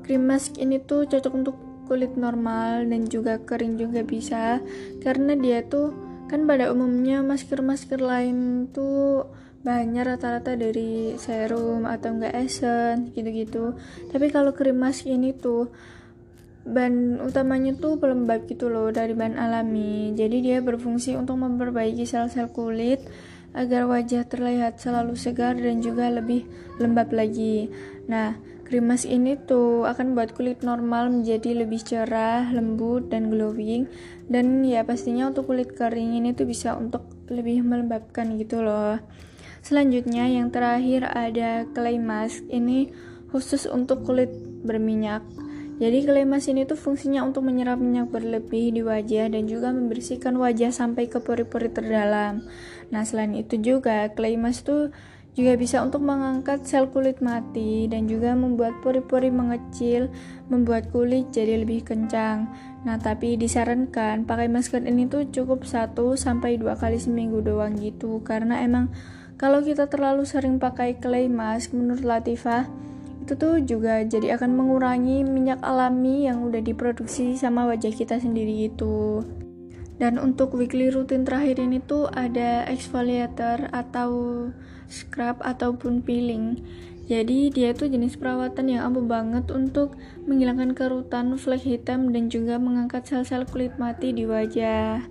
krim mask ini tuh cocok untuk kulit normal dan juga kering juga bisa karena dia tuh kan pada umumnya masker-masker lain tuh bahannya rata-rata dari serum atau enggak essence gitu-gitu tapi kalau krim mask ini tuh bahan utamanya tuh pelembab gitu loh dari bahan alami jadi dia berfungsi untuk memperbaiki sel-sel kulit agar wajah terlihat selalu segar dan juga lebih lembab lagi. Nah, krim mask ini tuh akan buat kulit normal menjadi lebih cerah, lembut, dan glowing. Dan ya pastinya untuk kulit kering ini tuh bisa untuk lebih melembabkan gitu loh. Selanjutnya yang terakhir ada clay mask. Ini khusus untuk kulit berminyak. Jadi clay mask ini tuh fungsinya untuk menyerap minyak berlebih di wajah dan juga membersihkan wajah sampai ke pori-pori terdalam. Nah, selain itu juga clay mask tuh juga bisa untuk mengangkat sel kulit mati dan juga membuat pori-pori mengecil, membuat kulit jadi lebih kencang. Nah, tapi disarankan pakai masker ini tuh cukup 1 sampai 2 kali seminggu doang gitu karena emang kalau kita terlalu sering pakai clay mask menurut Latifah itu tuh juga jadi akan mengurangi minyak alami yang udah diproduksi sama wajah kita sendiri gitu. Dan untuk weekly rutin terakhir ini tuh ada exfoliator atau scrub ataupun peeling. Jadi dia tuh jenis perawatan yang ampuh banget untuk menghilangkan kerutan, flek hitam dan juga mengangkat sel-sel kulit mati di wajah.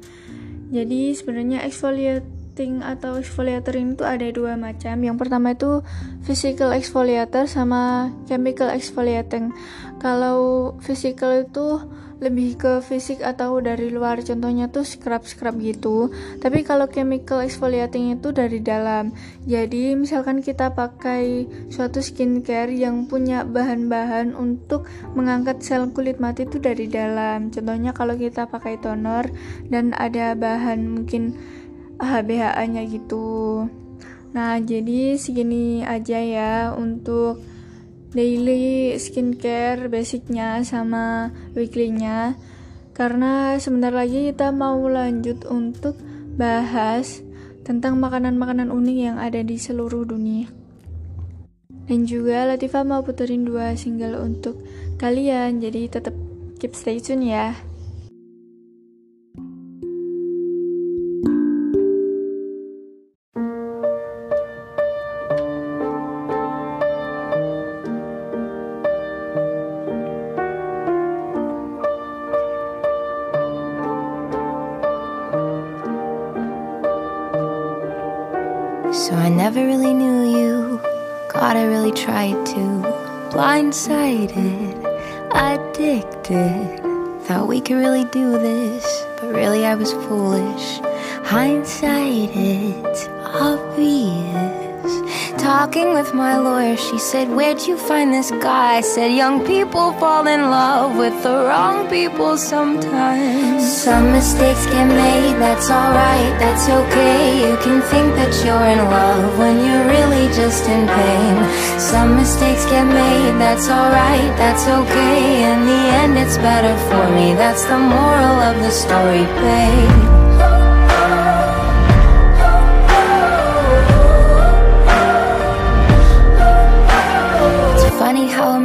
Jadi sebenarnya exfoliating atau exfoliator ini tuh ada dua macam. Yang pertama itu physical exfoliator sama chemical exfoliating. Kalau physical itu lebih ke fisik atau dari luar. Contohnya tuh scrub scrub gitu. Tapi kalau chemical exfoliating itu dari dalam. Jadi misalkan kita pakai suatu skincare yang punya bahan-bahan untuk mengangkat sel kulit mati itu dari dalam. Contohnya kalau kita pakai toner dan ada bahan mungkin HBHA nya gitu. Nah jadi segini aja ya untuk daily skincare basicnya sama weeklynya. Karena sebentar lagi kita mau lanjut untuk bahas tentang makanan-makanan unik yang ada di seluruh dunia. Dan juga Latifah mau puterin dua single untuk kalian jadi tetap keep stay tune ya really tried to. Blindsided, addicted. Thought we could really do this, but really I was foolish. Hindsight, it's obvious. Talking with my lawyer, she said, Where'd you find this guy? I said, Young people fall in love with the wrong people sometimes. Some mistakes get made, that's alright, that's okay. You can think that you're in love when you're really just in pain. Some mistakes get made, that's alright, that's okay. In the end, it's better for me. That's the moral of the story, babe.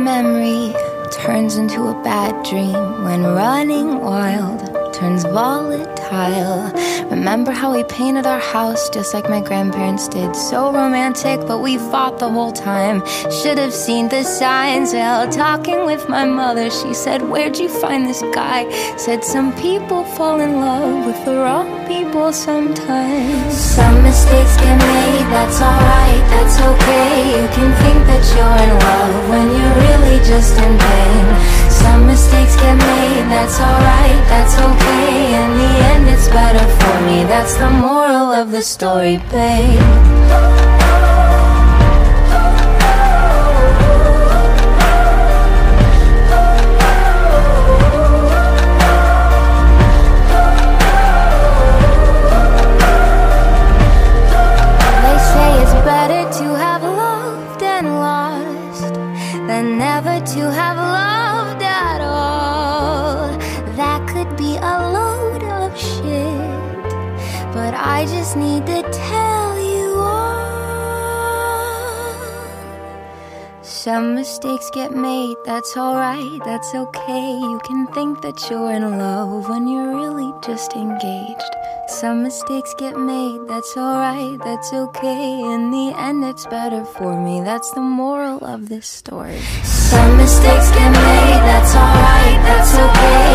Memory turns into a bad dream when running wild turns volatile. Remember how we painted our house just like my grandparents did? So romantic, but we fought the whole time. Should have seen the signs. Well, talking with my mother, she said, Where'd you find this guy? Said, Some people fall in love with the wrong people sometimes. Some mistakes get made, that's alright, that's okay. You can think that you're in love when you're really just in pain. Some mistakes get made, that's alright, that's okay. In the end, it's better for me. That's the moral of the story, babe. Some mistakes get made, that's alright, that's okay. You can think that you're in love when you're really just engaged. Some mistakes get made, that's alright, that's okay. In the end, it's better for me. That's the moral of this story. Some mistakes get made, that's alright, that's okay.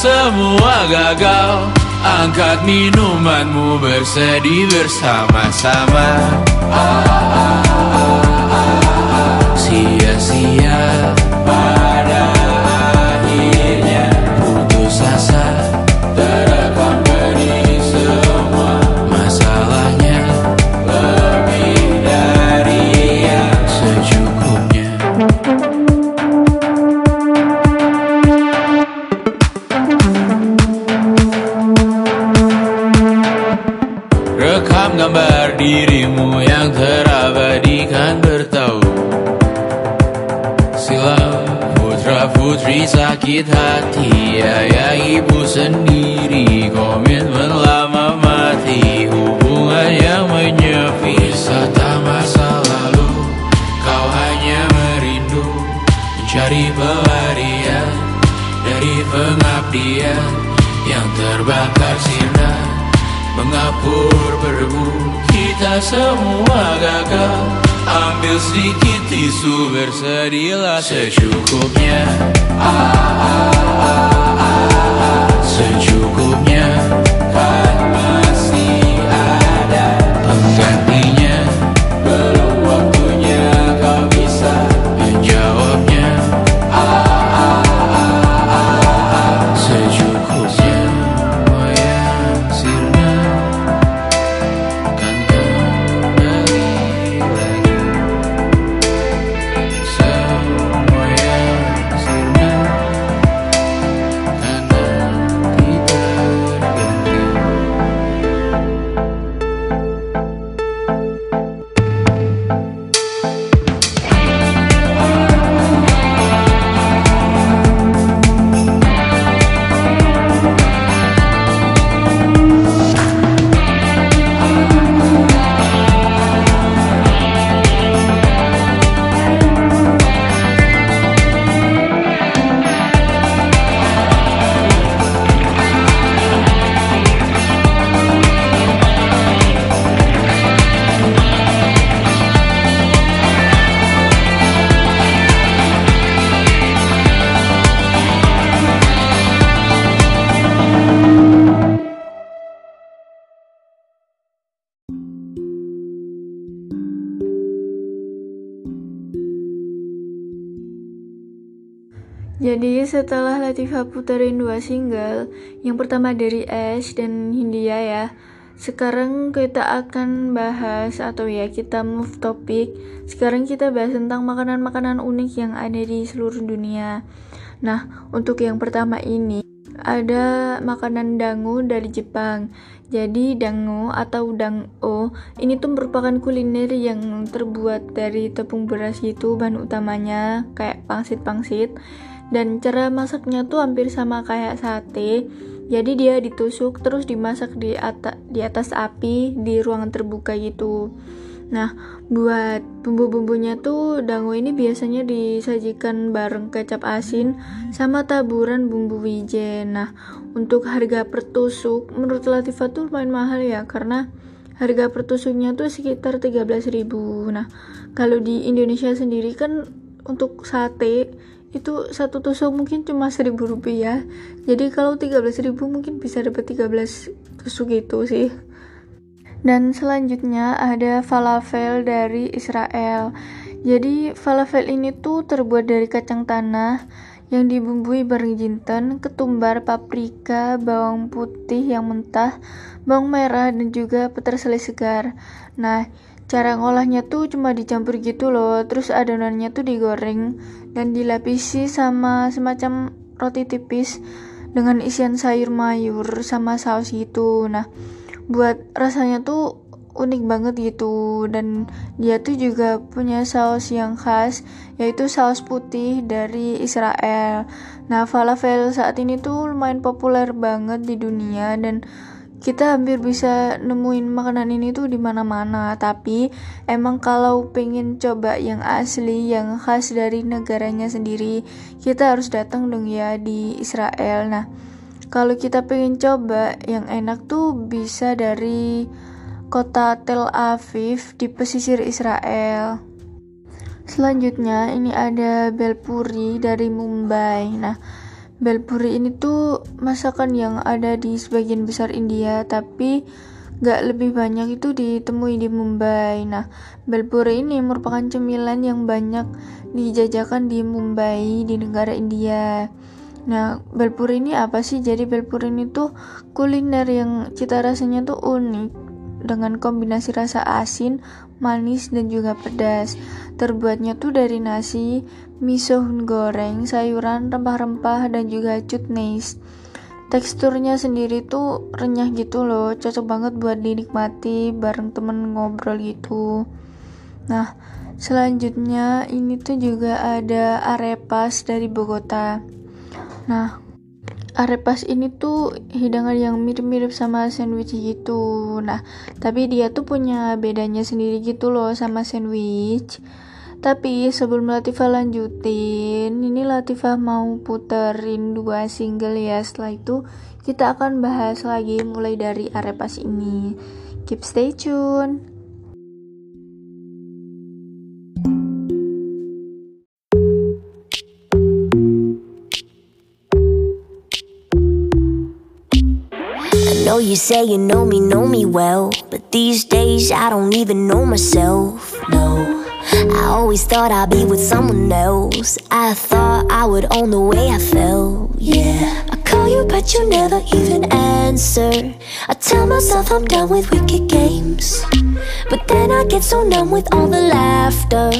semua gagal. Angkat minumanmu bersedih bersama-sama. Sia-sia. pada sakit hati Ayah ibu sendiri. Komitmen lama mati Hubungan yang menyepi Wisata masa lalu. Kau hanya merindu Mencari pelarian Dari pengabdian Yang terbakar sinar. Mengapur berdebu Kita semua gagal Ambil sedikit tisu Bersedihlah secukupnya Ah, ah, ah, ah, ah. Secukupnya Kan Jadi setelah Latifah puterin dua single, yang pertama dari Ash dan Hindia ya. Sekarang kita akan bahas atau ya kita move topik. Sekarang kita bahas tentang makanan-makanan unik yang ada di seluruh dunia. Nah, untuk yang pertama ini ada makanan dango dari Jepang. Jadi dango atau dango ini tuh merupakan kuliner yang terbuat dari tepung beras gitu bahan utamanya kayak pangsit-pangsit dan cara masaknya tuh hampir sama kayak sate. Jadi dia ditusuk terus dimasak di atas di atas api di ruangan terbuka gitu. Nah, buat bumbu-bumbunya tuh dango ini biasanya disajikan bareng kecap asin sama taburan bumbu wijen. Nah, untuk harga per tusuk menurut Latifah tuh lumayan mahal ya karena harga per tusuknya tuh sekitar 13.000. Nah, kalau di Indonesia sendiri kan untuk sate itu satu tusuk mungkin cuma seribu rupiah. Jadi kalau 13.000 mungkin bisa dapat 13 tusuk gitu sih. Dan selanjutnya ada falafel dari Israel. Jadi falafel ini tuh terbuat dari kacang tanah yang dibumbui bareng jinten, ketumbar, paprika, bawang putih yang mentah, bawang merah, dan juga peterseli segar. Nah, cara ngolahnya tuh cuma dicampur gitu loh, terus adonannya tuh digoreng dan dilapisi sama semacam roti tipis dengan isian sayur mayur sama saus gitu. Nah, buat rasanya tuh unik banget gitu dan dia tuh juga punya saus yang khas yaitu saus putih dari Israel. Nah, falafel saat ini tuh lumayan populer banget di dunia dan kita hampir bisa nemuin makanan ini tuh di mana-mana. Tapi emang kalau pengen coba yang asli, yang khas dari negaranya sendiri, kita harus datang dong ya di Israel. Nah, kalau kita pengen coba yang enak tuh bisa dari kota Tel Aviv di pesisir Israel. Selanjutnya ini ada belpuri dari Mumbai. Nah, belpuri ini tuh masakan yang ada di sebagian besar India, tapi gak lebih banyak itu ditemui di Mumbai. Nah, belpuri ini merupakan cemilan yang banyak dijajakan di Mumbai di negara India. Nah, belpuri ini apa sih? Jadi belpuri ini tuh kuliner yang cita rasanya tuh unik dengan kombinasi rasa asin, manis, dan juga pedas. Terbuatnya tuh dari nasi, miso goreng, sayuran, rempah-rempah, dan juga chutneys. Teksturnya sendiri tuh renyah gitu loh, cocok banget buat dinikmati bareng temen ngobrol gitu. Nah, selanjutnya ini tuh juga ada arepas dari Bogota. Nah, arepas ini tuh hidangan yang mirip-mirip sama sandwich gitu. Nah, tapi dia tuh punya bedanya sendiri gitu loh sama sandwich. Tapi sebelum Latifah lanjutin, ini Latifah mau puterin dua single ya. Setelah itu kita akan bahas lagi mulai dari arepas ini. Keep stay tune. Know you say you know me, know me well. But these days I don't even know myself. No, I always thought I'd be with someone else. I thought I would own the way I felt. Yeah, I call you, but you never even answer. I tell myself I'm done with wicked games. But then I get so numb with all the laughter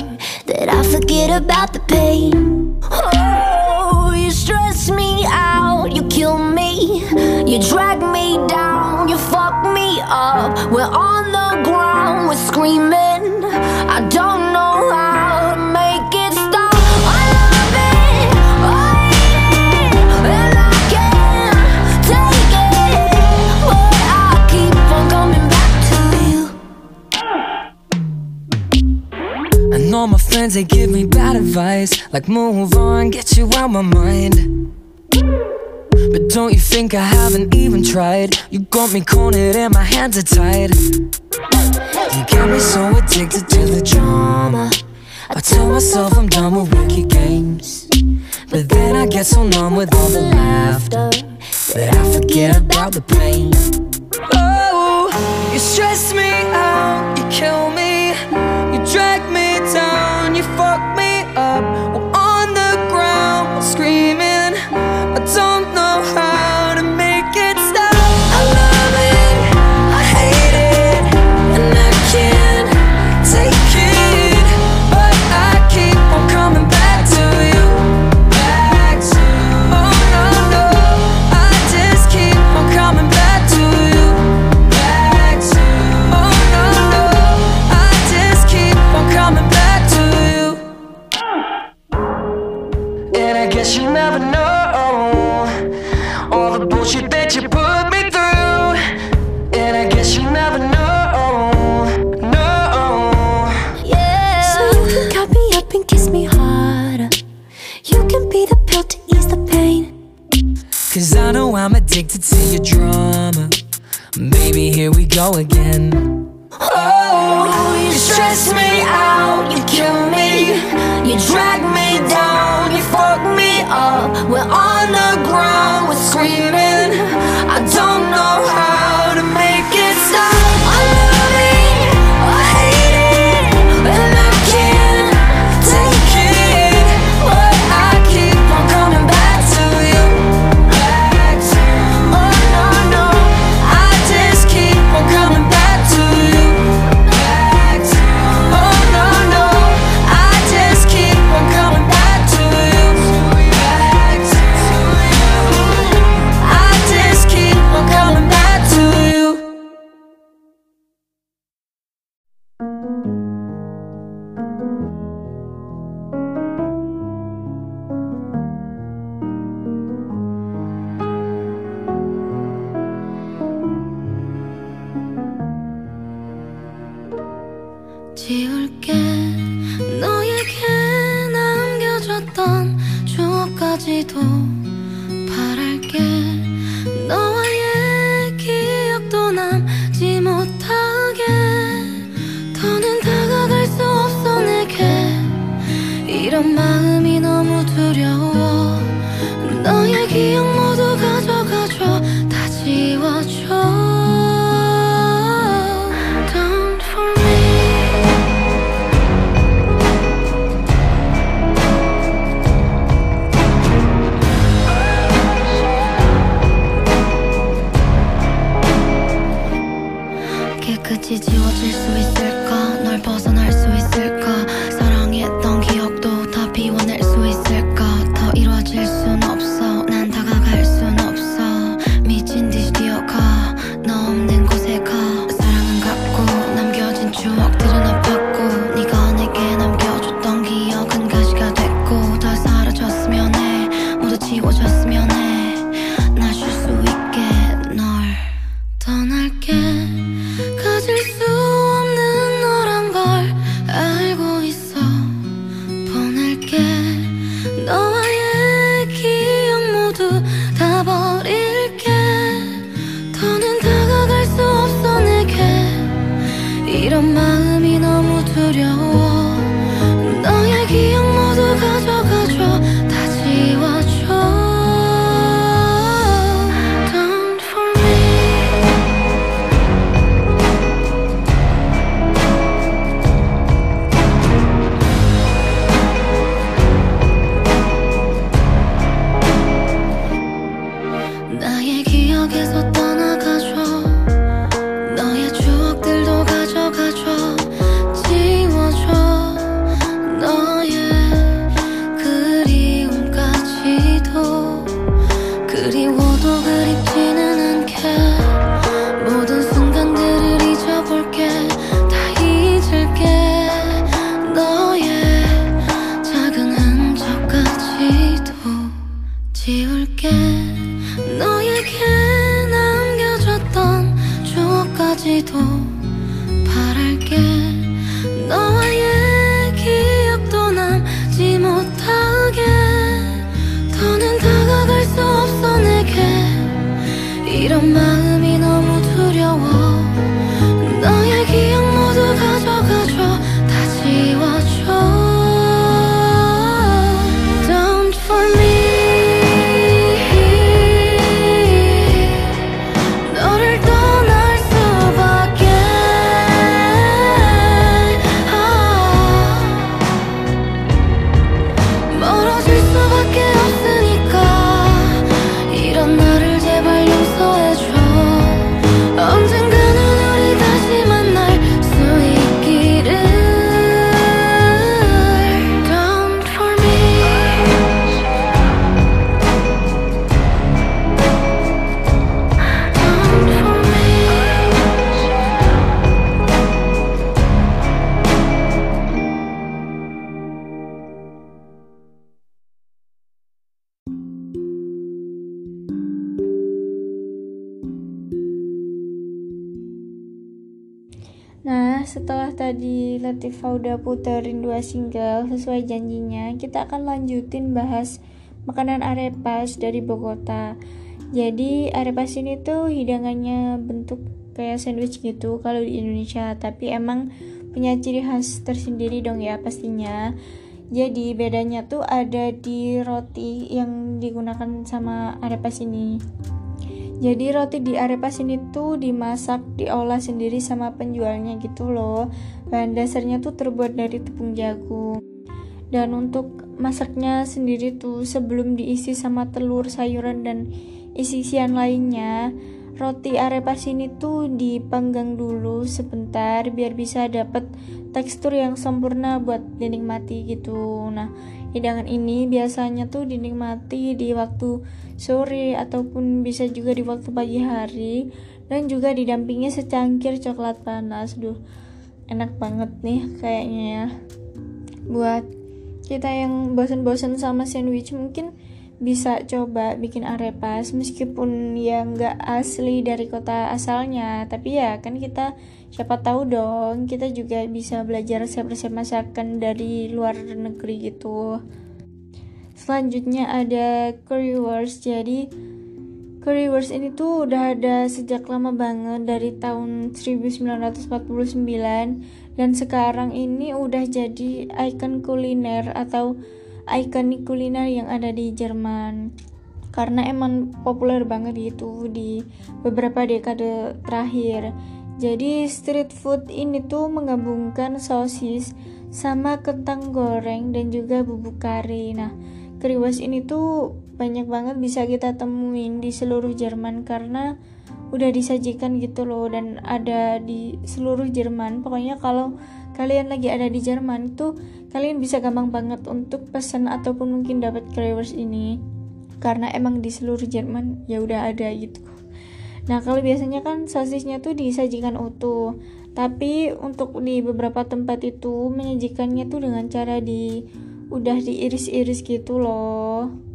that I forget about the pain. Oh, you stress me out, you kill me, you drag me down, you fuck me up. We're on the ground, we're screaming. I don't friends, they give me bad advice. Like move on, get you out my mind. But don't you think I haven't even tried? You got me cornered and my hands are tied. You get me so addicted to the drama. I tell myself I'm done with wicked games. But then I get so numb with all the laughter That I forget about the pain. Oh, you stress me out, you kill me you fuck addicted to your drama. Baby, here we go again. Oh, you stress me out, you kill me, you drag me down, you fuck me up. We're on the ground, we're screaming. I don't know how to make my single sesuai janjinya, kita akan lanjutin bahas makanan arepas dari Bogota. Jadi arepas ini tuh hidangannya bentuk kayak sandwich gitu kalau di Indonesia, tapi emang punya ciri khas tersendiri dong ya pastinya. Jadi bedanya tuh ada di roti yang digunakan sama arepas ini. Jadi roti di arepas ini tuh dimasak, diolah sendiri sama penjualnya gitu loh. Bahan dasarnya tuh terbuat dari tepung jagung. Dan untuk masaknya sendiri tuh sebelum diisi sama telur, sayuran dan isi-isian lainnya, roti arepas ini tuh dipanggang dulu sebentar biar bisa dapet tekstur yang sempurna buat dinikmati gitu. Nah, hidangan ini biasanya tuh dinikmati di waktu sore ataupun bisa juga di waktu pagi hari dan juga didampingi secangkir coklat panas. Duh, enak banget nih kayaknya ya. Buat kita yang bosan-bosan sama sandwich mungkin bisa coba bikin arepas meskipun ya nggak asli dari kota asalnya tapi ya kan kita siapa tahu dong kita juga bisa belajar resep-resep masakan dari luar negeri gitu selanjutnya ada currywurst jadi currywurst ini tuh udah ada sejak lama banget dari tahun 1949 dan sekarang ini udah jadi ikon kuliner atau ikonik kuliner yang ada di Jerman. Karena emang populer banget gitu di beberapa dekade terakhir. Jadi street food ini tuh menggabungkan sosis sama kentang goreng dan juga bubuk kari. Nah currywurst ini tuh banyak banget bisa kita temuin di seluruh Jerman karena udah disajikan gitu loh dan ada di seluruh Jerman. Pokoknya kalau kalian lagi ada di Jerman tuh kalian bisa gampang banget untuk pesan ataupun mungkin dapat Crewers ini. Karena emang di seluruh Jerman ya udah ada gitu. Nah kalau biasanya kan sosisnya tuh disajikan utuh. Tapi untuk di beberapa tempat itu menyajikannya tuh dengan cara di udah diiris-iris gitu loh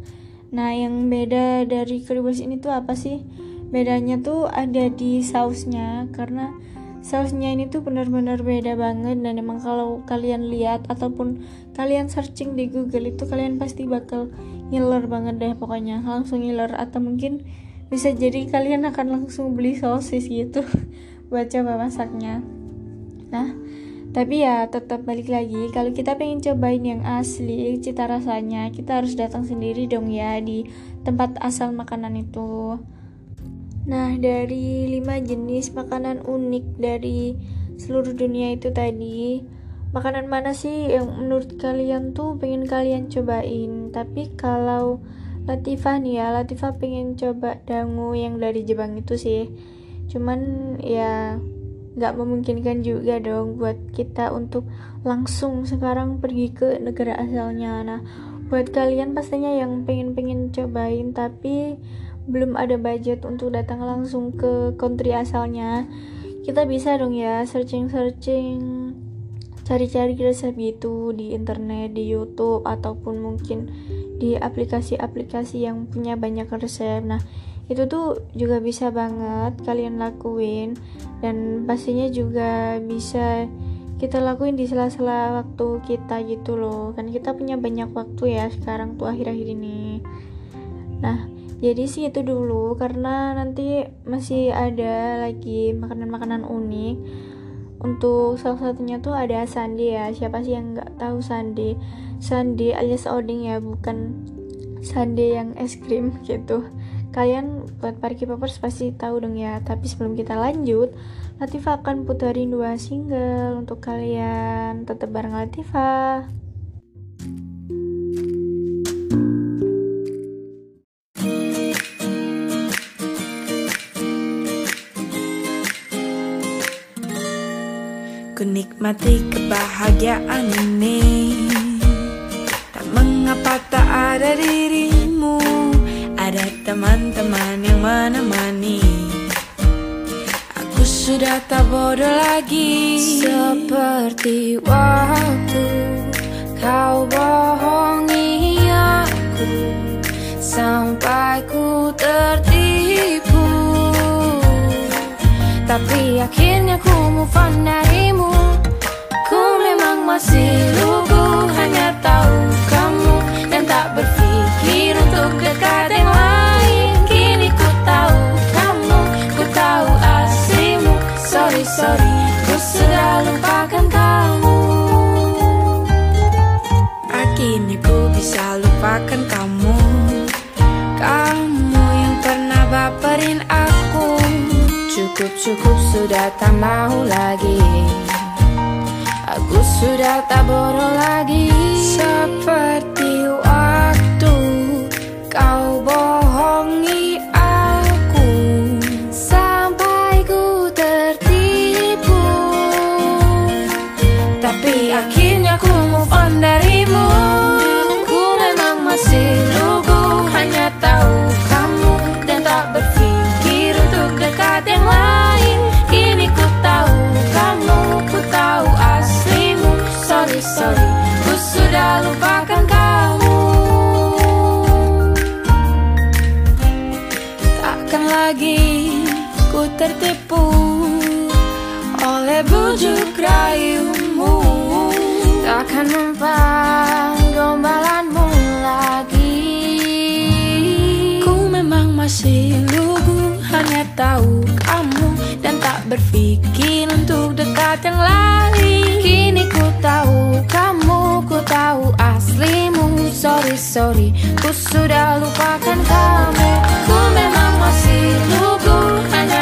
nah yang beda dari Crewers ini tuh apa sih? Bedanya tuh ada di sausnya karena sausnya ini tuh benar-benar beda banget. Dan emang kalau kalian lihat ataupun kalian searching di Google itu kalian pasti bakal ngiler banget deh pokoknya. Langsung ngiler. Atau mungkin bisa jadi kalian akan langsung beli sosis gitu buat coba masaknya. Nah tapi ya tetap balik lagi kalau kita pengen cobain yang asli cita rasanya kita harus datang sendiri dong ya di tempat asal makanan itu Nah, dari lima jenis makanan unik dari seluruh dunia itu tadi, makanan mana sih yang menurut kalian tuh pengen kalian cobain? Tapi kalau Latifah nih ya, Latifah pengen coba dangu yang dari Jepang itu sih. Cuman ya nggak memungkinkan juga dong buat kita untuk langsung sekarang pergi ke negara asalnya. Nah, buat kalian pastinya yang pengen-pengen cobain tapi belum ada budget untuk datang langsung ke country asalnya kita bisa dong ya searching-searching cari-cari resep gitu di internet di YouTube ataupun mungkin di aplikasi-aplikasi yang punya banyak resep nah itu tuh juga bisa banget kalian lakuin dan pastinya juga bisa kita lakuin di sela-sela waktu kita gitu loh. Kan kita punya banyak waktu ya sekarang tuh akhir-akhir ini. Nah jadi sih itu dulu karena nanti masih ada lagi makanan-makanan unik. Untuk salah satunya tuh ada sandi ya. Siapa sih yang nggak tahu sandi? Sandi alias oding ya bukan sandi yang es krim gitu kalian buat parki poppers pasti tahu dong ya. Tapi sebelum kita lanjut Latifah akan putarin dua single untuk kalian. Tetap bareng Latifah. Ku nikmati kebahagiaan ini. Tak mengapa tak ada Ada teman-teman yang menemani. Aku sudah tak bodoh lagi. Seperti waktu kau bohongi aku Sampai ku tertipu. Tapi akhirnya ku move on darimu. Ku memang masih lugu Hanya tahu kamu Dan tak berpikir untuk dekat Sorry, Ku sudah lupakan kamu. Akhirnya ku bisa lupakan kamu. Kamu yang pernah baperin aku. Cukup, cukup, sudah tak mau lagi. Aku sudah tak bodoh lagi. Seperti berpikir untuk dekat yang lain. Kini ku tahu kamu, ku tahu aslimu. Sorry, sorry, ku sudah lupakan kamu. Ku memang masih lugu, hanya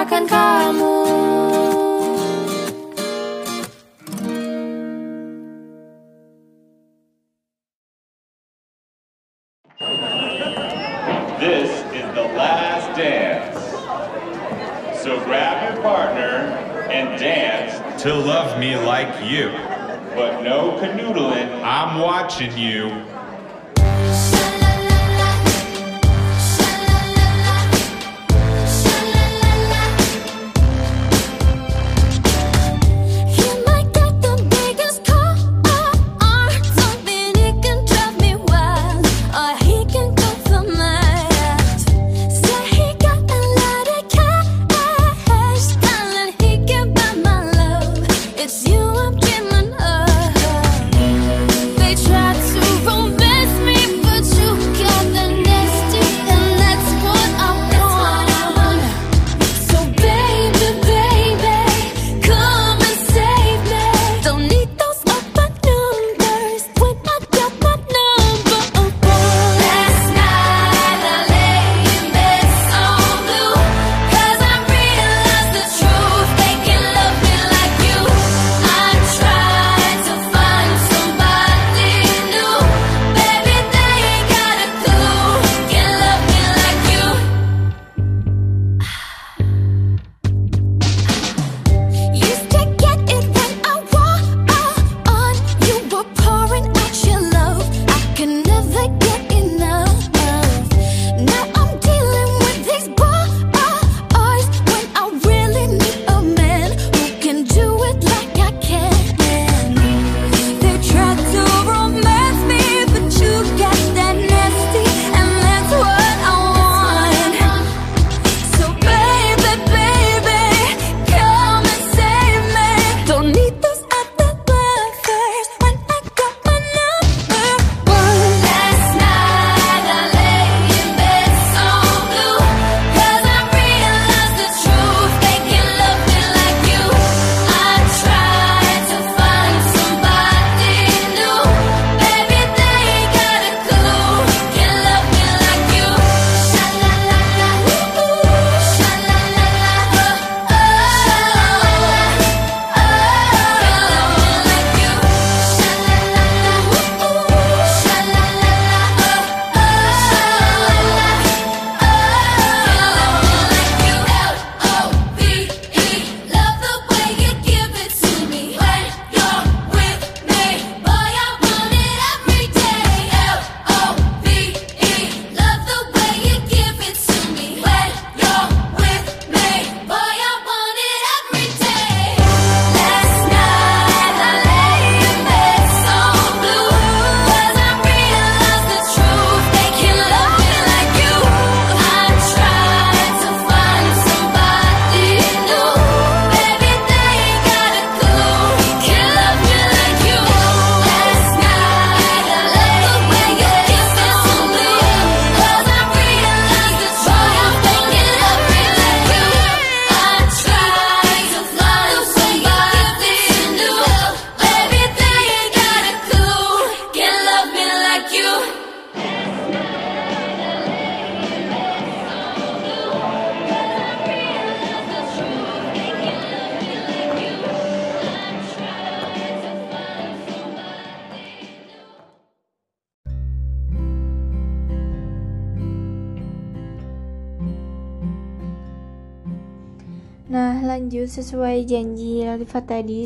kamu This is the last dance. So grab your partner and dance to love me like you. But no canoodling. I'm watching you.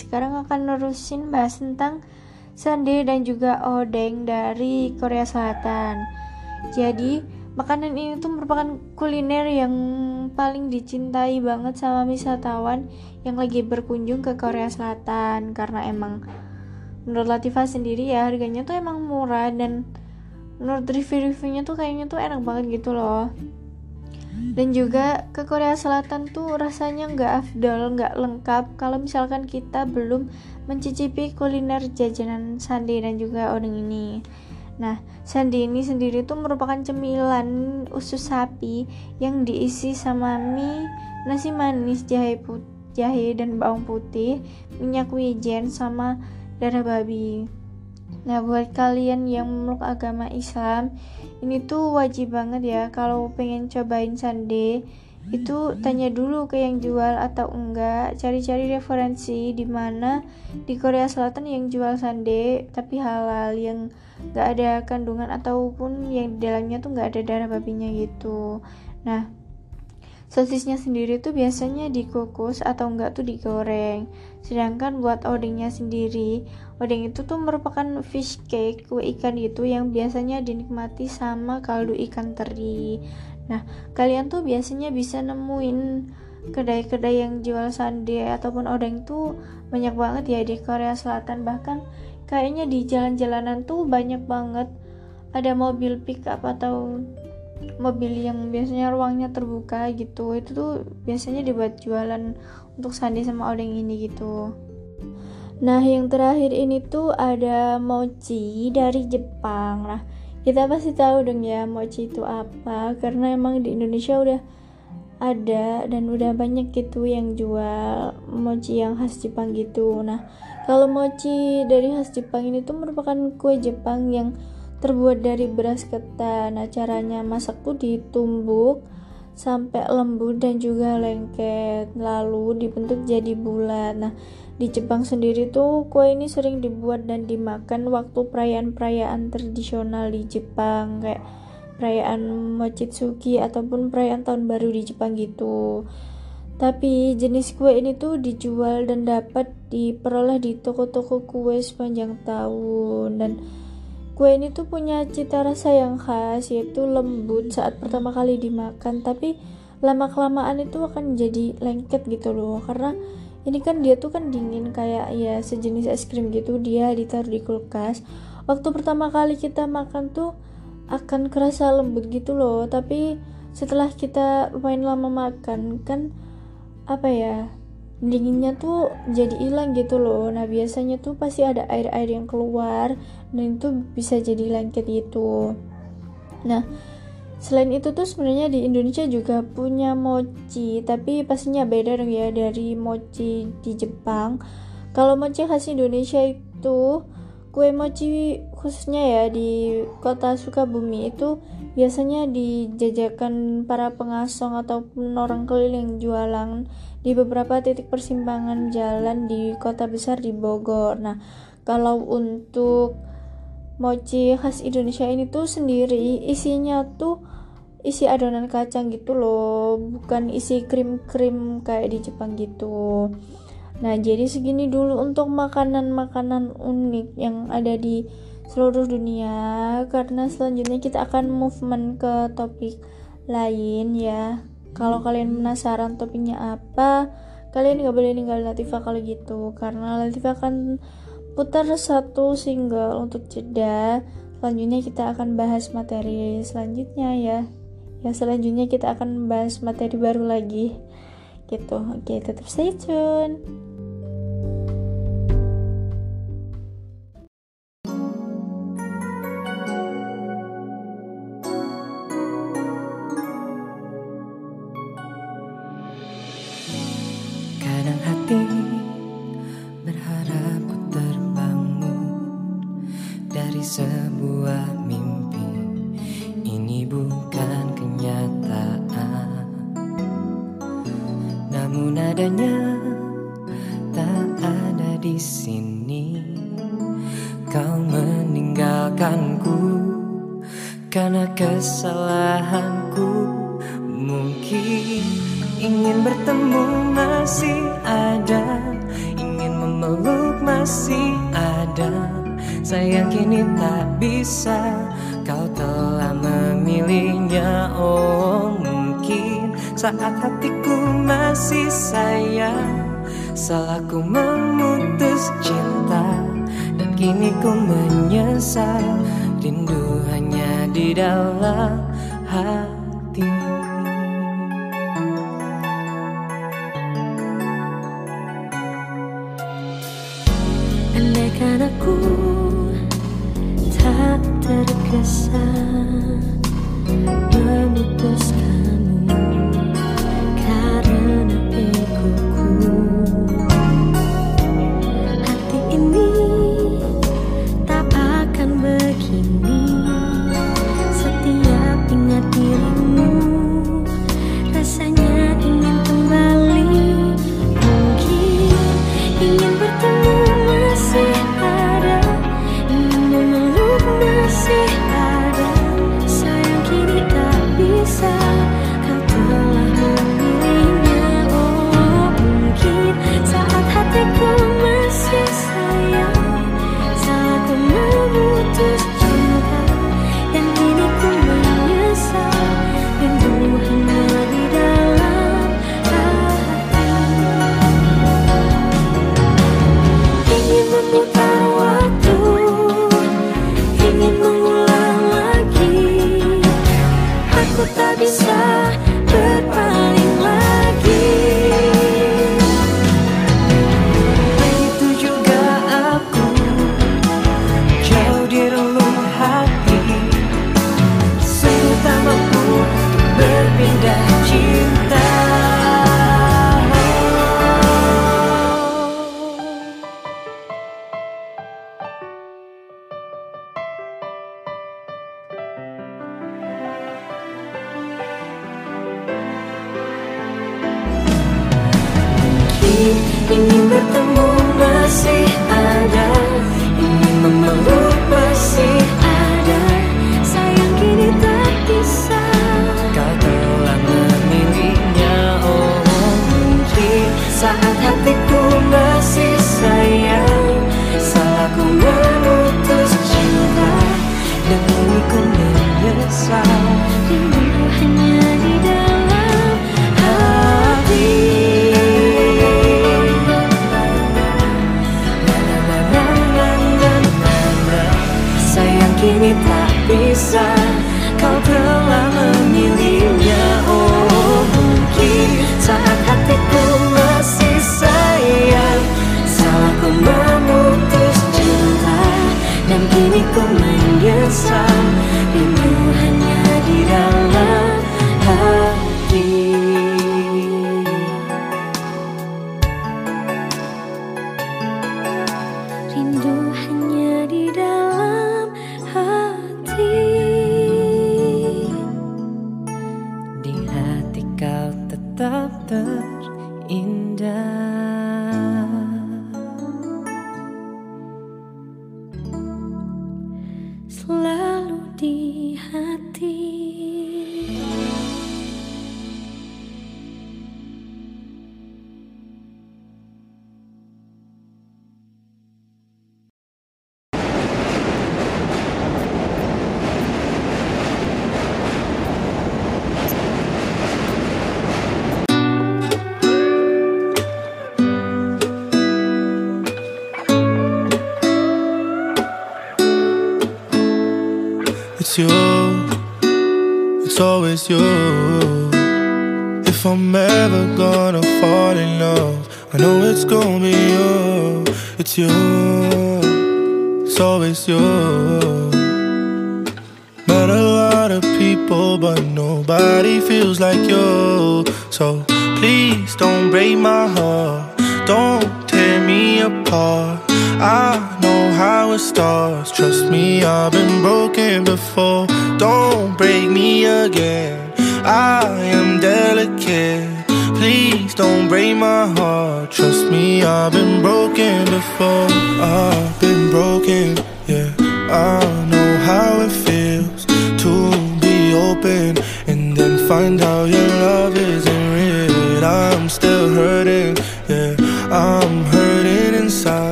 sekarang akan nerusin bahas tentang sande dan juga odeng dari Korea Selatan. Jadi, makanan ini tuh merupakan kuliner yang paling dicintai banget sama wisatawan yang lagi berkunjung ke Korea Selatan karena emang menurut Latifah sendiri ya harganya tuh emang murah dan menurut review-reviewnya tuh kayaknya tuh enak banget gitu loh dan juga ke Korea Selatan tuh rasanya nggak afdol nggak lengkap kalau misalkan kita belum mencicipi kuliner jajanan Sandi dan juga odeng ini Nah, sandi ini sendiri tuh merupakan cemilan usus sapi yang diisi sama mie, nasi manis, jahe putih, jahe dan bawang putih, minyak wijen sama darah babi. Nah, buat kalian yang memeluk agama Islam, ini tuh wajib banget ya. Kalau pengen cobain sande itu tanya dulu ke yang jual atau enggak. Cari-cari referensi di mana? Di Korea Selatan yang jual sande tapi halal yang nggak ada kandungan ataupun yang di dalamnya tuh nggak ada darah babinya gitu. Nah sosisnya sendiri tuh biasanya dikukus atau enggak tuh digoreng. Sedangkan buat odengnya sendiri odeng itu tuh merupakan fish cake, kue ikan gitu yang biasanya dinikmati sama kaldu ikan teri. Nah, kalian tuh biasanya bisa nemuin kedai-kedai yang jual sande ataupun odeng tuh banyak banget ya di Korea Selatan. Bahkan kayaknya di jalan-jalanan tuh banyak banget. Ada mobil pick up atau mobil yang biasanya ruangnya terbuka gitu. Itu tuh biasanya dibuat jualan untuk sandi sama odeng ini gitu nah yang terakhir ini tuh ada mochi dari Jepang nah kita pasti tahu dong ya mochi itu apa karena emang di Indonesia udah ada dan udah banyak gitu yang jual mochi yang khas Jepang gitu nah kalau mochi dari khas Jepang ini tuh merupakan kue Jepang yang terbuat dari beras ketan. Nah, caranya masak tuh ditumbuk sampai lembut dan juga lengket, lalu dibentuk jadi bulat. Nah, di Jepang sendiri tuh kue ini sering dibuat dan dimakan waktu perayaan-perayaan tradisional di Jepang kayak perayaan Mochitsuki ataupun perayaan tahun baru di Jepang gitu. Tapi jenis kue ini tuh dijual dan dapat diperoleh di toko-toko kue sepanjang tahun dan Kue ini tuh punya cita rasa yang khas yaitu lembut saat pertama kali dimakan tapi lama kelamaan itu akan jadi lengket gitu loh karena ini kan dia tuh kan dingin kayak ya sejenis es krim gitu dia ditaruh di kulkas. Waktu pertama kali kita makan tuh akan kerasa lembut gitu loh tapi setelah kita lumayan lama makan kan apa ya dinginnya tuh jadi hilang gitu loh. Nah biasanya tuh pasti ada air-air yang keluar dan itu bisa jadi lengket gitu. Nah selain itu tuh sebenarnya di Indonesia juga punya mochi tapi pastinya beda dong ya dari mochi di Jepang kalau mochi khas Indonesia itu kue mochi khususnya ya di kota Sukabumi itu biasanya dijajakan para pengasong ataupun orang keliling jualan di beberapa titik persimpangan jalan di kota besar di Bogor. Nah, kalau untuk mochi khas Indonesia ini tuh sendiri isinya tuh isi adonan kacang gitu loh, bukan isi krim-krim kayak di Jepang gitu. Nah, jadi segini dulu untuk makanan-makanan unik yang ada di seluruh dunia karena selanjutnya kita akan movement ke topik lain ya. Kalau kalian penasaran topiknya apa kalian nggak boleh ninggalin Latifa kalau gitu karena Latifa akan putar satu single untuk jeda. Selanjutnya kita akan bahas materi selanjutnya ya ya selanjutnya kita akan bahas materi baru lagi. Gitu. Oke tetap stay tune saat hatiku masih sayang, salahku memutus cinta dan kini ku menyesal. Rindu hanya di dalam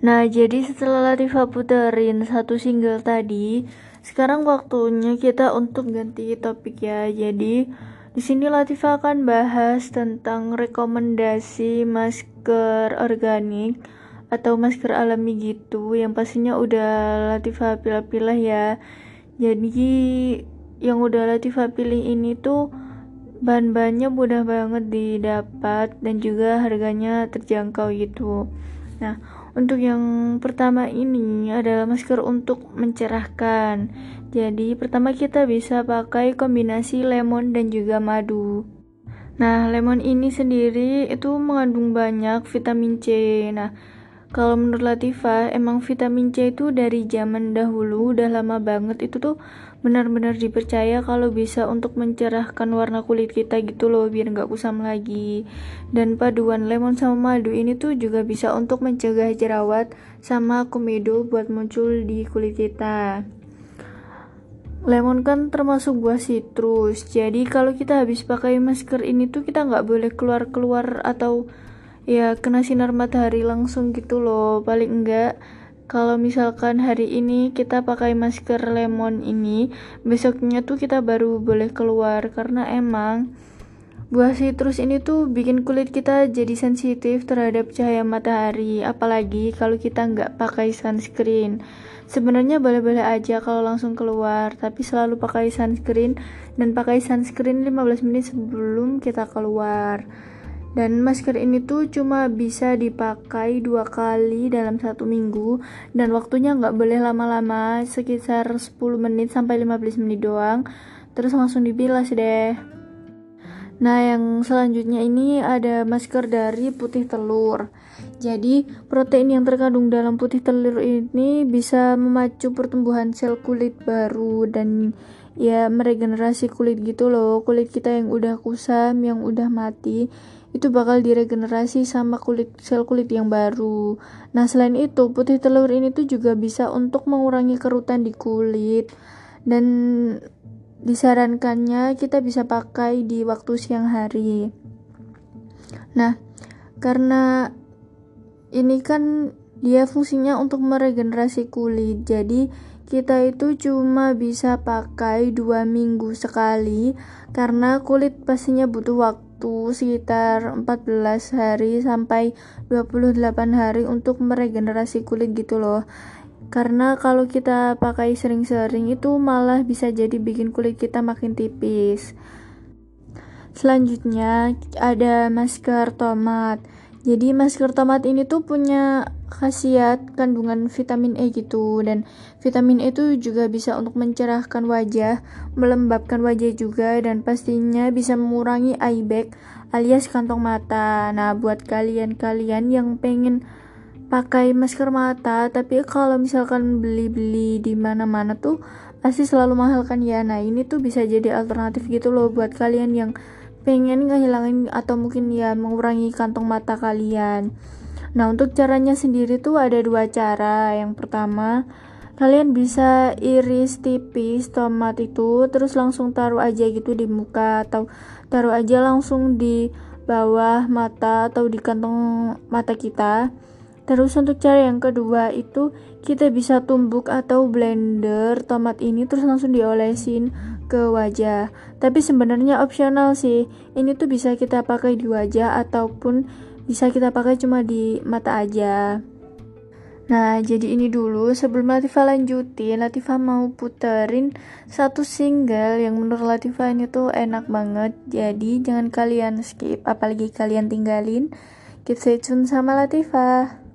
Nah, jadi setelah Latifah puterin satu single tadi, sekarang waktunya kita untuk ganti topik ya. Jadi, di sini Latifah akan bahas tentang rekomendasi masker organik atau masker alami gitu yang pastinya udah Latifah pilih-pilih ya. Jadi, yang udah Latifah pilih ini tuh bahan-bahannya mudah banget didapat dan juga harganya terjangkau gitu. Nah, untuk yang pertama ini adalah masker untuk mencerahkan. Jadi, pertama kita bisa pakai kombinasi lemon dan juga madu. Nah, lemon ini sendiri itu mengandung banyak vitamin C. Nah, kalau menurut Latifah, emang vitamin C itu dari zaman dahulu udah lama banget itu tuh benar-benar dipercaya kalau bisa untuk mencerahkan warna kulit kita gitu loh biar nggak kusam lagi. Dan paduan lemon sama madu ini tuh juga bisa untuk mencegah jerawat sama komedo buat muncul di kulit kita. Lemon kan termasuk buah citrus jadi kalau kita habis pakai masker ini tuh kita nggak boleh keluar-keluar atau ya kena sinar matahari langsung gitu loh. Paling enggak kalau misalkan hari ini kita pakai masker lemon ini, besoknya tuh kita baru boleh keluar. Karena emang buah citrus ini tuh bikin kulit kita jadi sensitif terhadap cahaya matahari, apalagi kalau kita nggak pakai sunscreen. Sebenarnya boleh-boleh aja kalau langsung keluar, tapi selalu pakai sunscreen. Dan pakai sunscreen 15 menit sebelum kita keluar dan masker ini tuh cuma bisa dipakai dua kali dalam satu minggu. Dan waktunya nggak boleh lama-lama sekitar 10 menit sampai 15 menit doang. Terus langsung dibilas deh. Nah yang selanjutnya ini ada masker dari putih telur. Jadi protein yang terkandung dalam putih telur ini bisa memacu pertumbuhan sel kulit baru dan ya meregenerasi kulit gitu loh. Kulit kita yang udah kusam yang udah mati itu bakal diregenerasi sama kulit sel kulit yang baru. Nah, selain itu, putih telur ini tuh juga bisa untuk mengurangi kerutan di kulit dan disarankannya kita bisa pakai di waktu siang hari. Nah, karena ini kan dia fungsinya untuk meregenerasi kulit. Jadi, kita itu cuma bisa pakai dua minggu sekali karena kulit pastinya butuh waktu waktu sekitar 14 hari sampai 28 hari untuk meregenerasi kulit gitu loh. Karena kalau kita pakai sering-sering itu malah bisa jadi bikin kulit kita makin tipis. Selanjutnya ada masker tomat. Jadi masker tomat ini tuh punya khasiat kandungan vitamin E gitu dan vitamin E itu juga bisa untuk mencerahkan wajah, melembabkan wajah juga dan pastinya bisa mengurangi eye bag alias kantong mata. Nah, buat kalian-kalian yang pengen pakai masker mata tapi kalau misalkan beli-beli di mana-mana tuh pasti selalu mahal kan ya. Nah, ini tuh bisa jadi alternatif gitu loh buat kalian yang pengen ngehilangin atau mungkin ya mengurangi kantong mata kalian. Nah, untuk caranya sendiri tuh ada dua cara. Yang pertama, kalian bisa iris tipis tomat itu, terus langsung taruh aja gitu di muka atau taruh aja langsung di bawah mata atau di kantong mata kita. Terus untuk cara yang kedua itu kita bisa tumbuk atau blender tomat ini terus langsung diolesin ke wajah. Tapi sebenarnya opsional sih. Ini tuh bisa kita pakai di wajah ataupun bisa kita pakai cuma di mata aja. Nah, jadi ini dulu sebelum Latifah lanjutin, Latifah mau puterin satu single yang menurut Latifah ini tuh enak banget. Jadi jangan kalian skip, apalagi kalian tinggalin. Keep stay tune sama Latifah.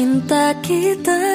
Cinta kita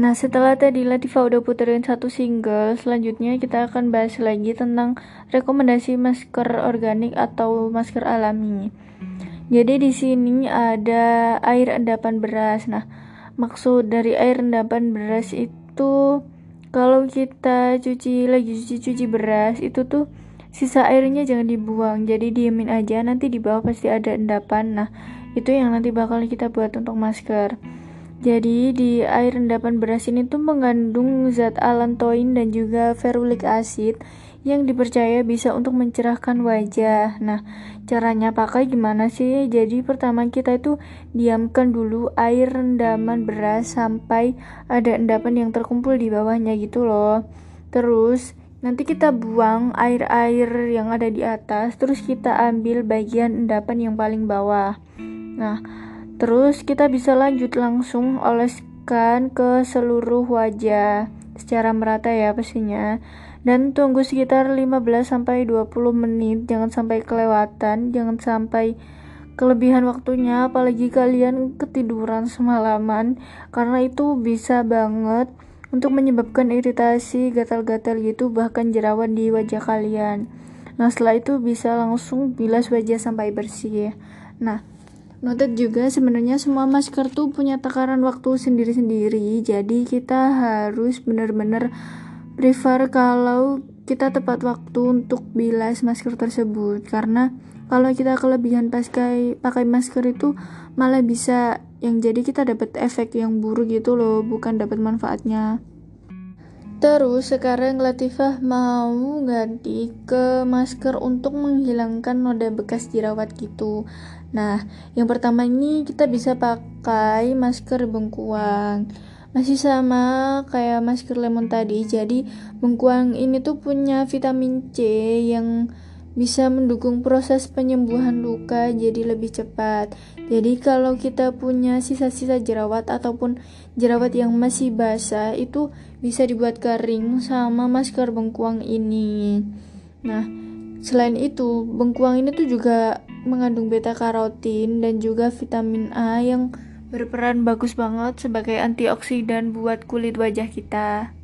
Nah, setelah tadi Latifah udah puterin satu single, selanjutnya kita akan bahas lagi tentang rekomendasi masker organik atau masker alami. Jadi di sini ada air endapan beras. Nah, maksud dari air endapan beras itu kalau kita cuci lagi cuci-cuci beras itu tuh sisa airnya jangan dibuang. Jadi diemin aja nanti di bawah pasti ada endapan. Nah, itu yang nanti bakal kita buat untuk masker. Jadi di air endapan beras ini tuh mengandung zat allantoin dan juga ferulic acid yang dipercaya bisa untuk mencerahkan wajah. Nah, caranya pakai gimana sih? Jadi pertama kita itu diamkan dulu air rendaman beras sampai ada endapan yang terkumpul di bawahnya gitu loh. Terus nanti kita buang air-air yang ada di atas terus kita ambil bagian endapan yang paling bawah nah terus kita bisa lanjut langsung oleskan ke seluruh wajah secara merata ya pastinya dan tunggu sekitar 15-20 menit jangan sampai kelewatan jangan sampai kelebihan waktunya apalagi kalian ketiduran semalaman karena itu bisa banget untuk menyebabkan iritasi, gatal-gatal gitu bahkan jerawat di wajah kalian. Nah, setelah itu bisa langsung bilas wajah sampai bersih. Nah, noted juga sebenarnya semua masker tuh punya takaran waktu sendiri-sendiri. Jadi kita harus benar-benar prefer kalau kita tepat waktu untuk bilas masker tersebut karena kalau kita kelebihan pakai pakai masker itu malah bisa yang jadi kita dapat efek yang buruk gitu loh bukan dapat manfaatnya Terus sekarang Latifah mau ganti ke masker untuk menghilangkan noda bekas jerawat gitu. Nah, yang pertama ini kita bisa pakai masker bengkuang. Masih sama kayak masker lemon tadi. Jadi, bengkuang ini tuh punya vitamin C yang bisa mendukung proses penyembuhan luka jadi lebih cepat. Jadi kalau kita punya sisa-sisa jerawat ataupun jerawat yang masih basah itu bisa dibuat kering sama masker bengkuang ini. Nah, selain itu, bengkuang ini tuh juga mengandung beta karotin dan juga vitamin A yang berperan bagus banget sebagai antioksidan buat kulit wajah kita.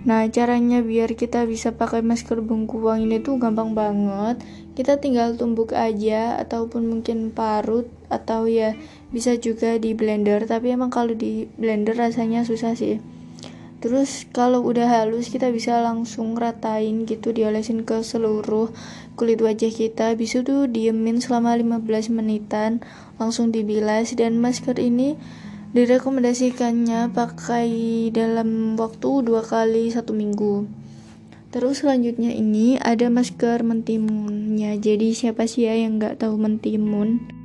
Nah, caranya biar kita bisa pakai masker bengkuang ini tuh gampang banget. Kita tinggal tumbuk aja ataupun mungkin parut atau ya bisa juga di blender, tapi emang kalau di blender rasanya susah sih. Terus kalau udah halus kita bisa langsung ratain gitu diolesin ke seluruh kulit wajah kita. Bisa tuh diemin selama 15 menitan, langsung dibilas. Dan masker ini direkomendasikannya pakai dalam waktu dua kali satu minggu. Terus selanjutnya ini ada masker mentimunnya. Jadi siapa sih ya yang nggak tahu mentimun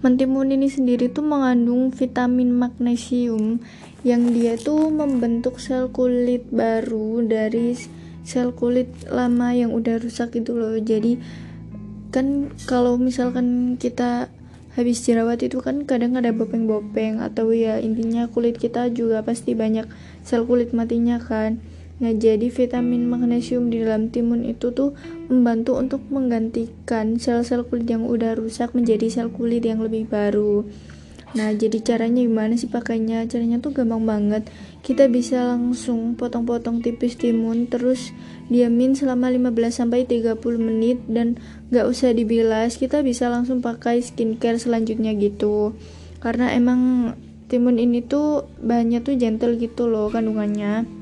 mentimun ini sendiri tuh mengandung vitamin magnesium yang dia tuh membentuk sel kulit baru dari sel kulit lama yang udah rusak itu loh. Jadi kan kalau misalkan kita habis jerawat itu kan kadang ada bopeng-bopeng atau ya intinya kulit kita juga pasti banyak sel kulit matinya kan nah jadi vitamin magnesium di dalam timun itu tuh membantu untuk menggantikan sel-sel kulit yang udah rusak menjadi sel kulit yang lebih baru Nah, jadi caranya gimana sih pakainya? Caranya tuh gampang banget. Kita bisa langsung potong-potong tipis timun terus diamin selama 15 sampai 30 menit dan gak usah dibilas. Kita bisa langsung pakai skincare selanjutnya gitu. Karena emang timun ini tuh bahannya tuh gentle gitu loh kandungannya.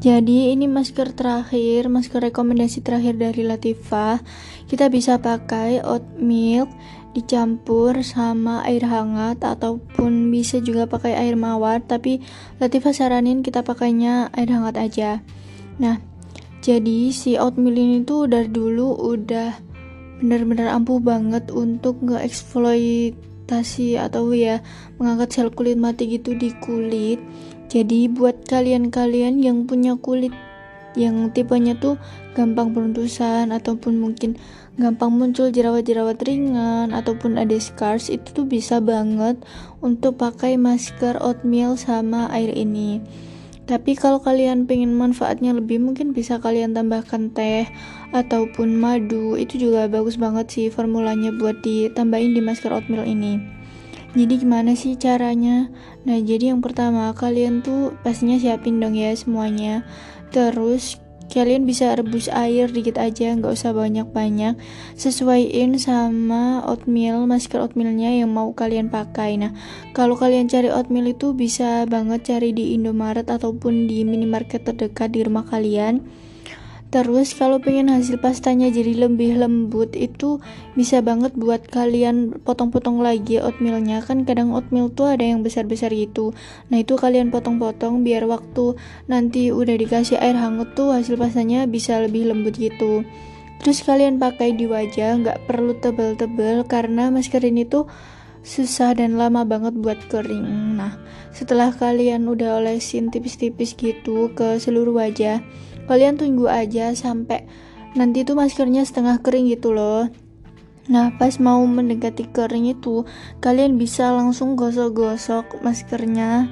Jadi ini masker terakhir, masker rekomendasi terakhir dari Latifah. Kita bisa pakai oat milk dicampur sama air hangat ataupun bisa juga pakai air mawar, tapi Latifah saranin kita pakainya air hangat aja. Nah, jadi si oatmeal ini tuh dari dulu udah benar-benar ampuh banget untuk nge-eksploitasi atau ya mengangkat sel kulit mati gitu di kulit jadi buat kalian-kalian yang punya kulit yang tipenya tuh gampang beruntusan ataupun mungkin gampang muncul jerawat-jerawat ringan ataupun ada scars itu tuh bisa banget untuk pakai masker oatmeal sama air ini. Tapi kalau kalian pengen manfaatnya lebih mungkin bisa kalian tambahkan teh ataupun madu itu juga bagus banget sih formulanya buat ditambahin di masker oatmeal ini. Jadi gimana sih caranya? Nah, jadi yang pertama kalian tuh pastinya siapin dong ya semuanya. Terus kalian bisa rebus air dikit aja, nggak usah banyak-banyak. Sesuaiin sama oatmeal, masker oatmealnya yang mau kalian pakai. Nah, kalau kalian cari oatmeal itu bisa banget cari di Indomaret ataupun di minimarket terdekat di rumah kalian Terus kalau pengen hasil pastanya jadi lebih lembut itu bisa banget buat kalian potong-potong lagi oatmealnya kan kadang oatmeal tuh ada yang besar-besar gitu. Nah itu kalian potong-potong biar waktu nanti udah dikasih air hangat tuh hasil pastanya bisa lebih lembut gitu. Terus kalian pakai di wajah nggak perlu tebel-tebel karena masker ini tuh susah dan lama banget buat kering. Nah setelah kalian udah olesin tipis-tipis gitu ke seluruh wajah kalian tunggu aja sampai nanti tuh maskernya setengah kering gitu loh Nah, pas mau mendekati kering itu, kalian bisa langsung gosok-gosok maskernya.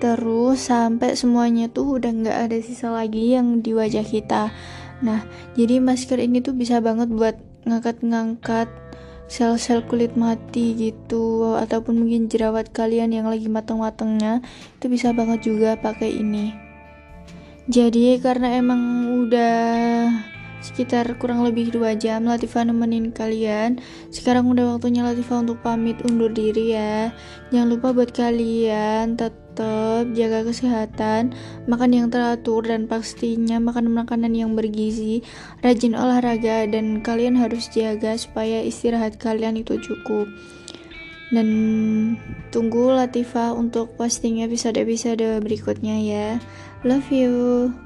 Terus sampai semuanya tuh udah nggak ada sisa lagi yang di wajah kita. Nah, jadi masker ini tuh bisa banget buat ngangkat-ngangkat sel-sel kulit mati gitu ataupun mungkin jerawat kalian yang lagi mateng-matengnya itu bisa banget juga pakai ini. Jadi karena emang udah sekitar kurang lebih 2 jam Latifah nemenin kalian Sekarang udah waktunya Latifah untuk pamit undur diri ya Jangan lupa buat kalian tetap jaga kesehatan Makan yang teratur dan pastinya makan makanan yang bergizi Rajin olahraga dan kalian harus jaga supaya istirahat kalian itu cukup dan tunggu Latifah untuk posting episode-episode berikutnya ya. Love you.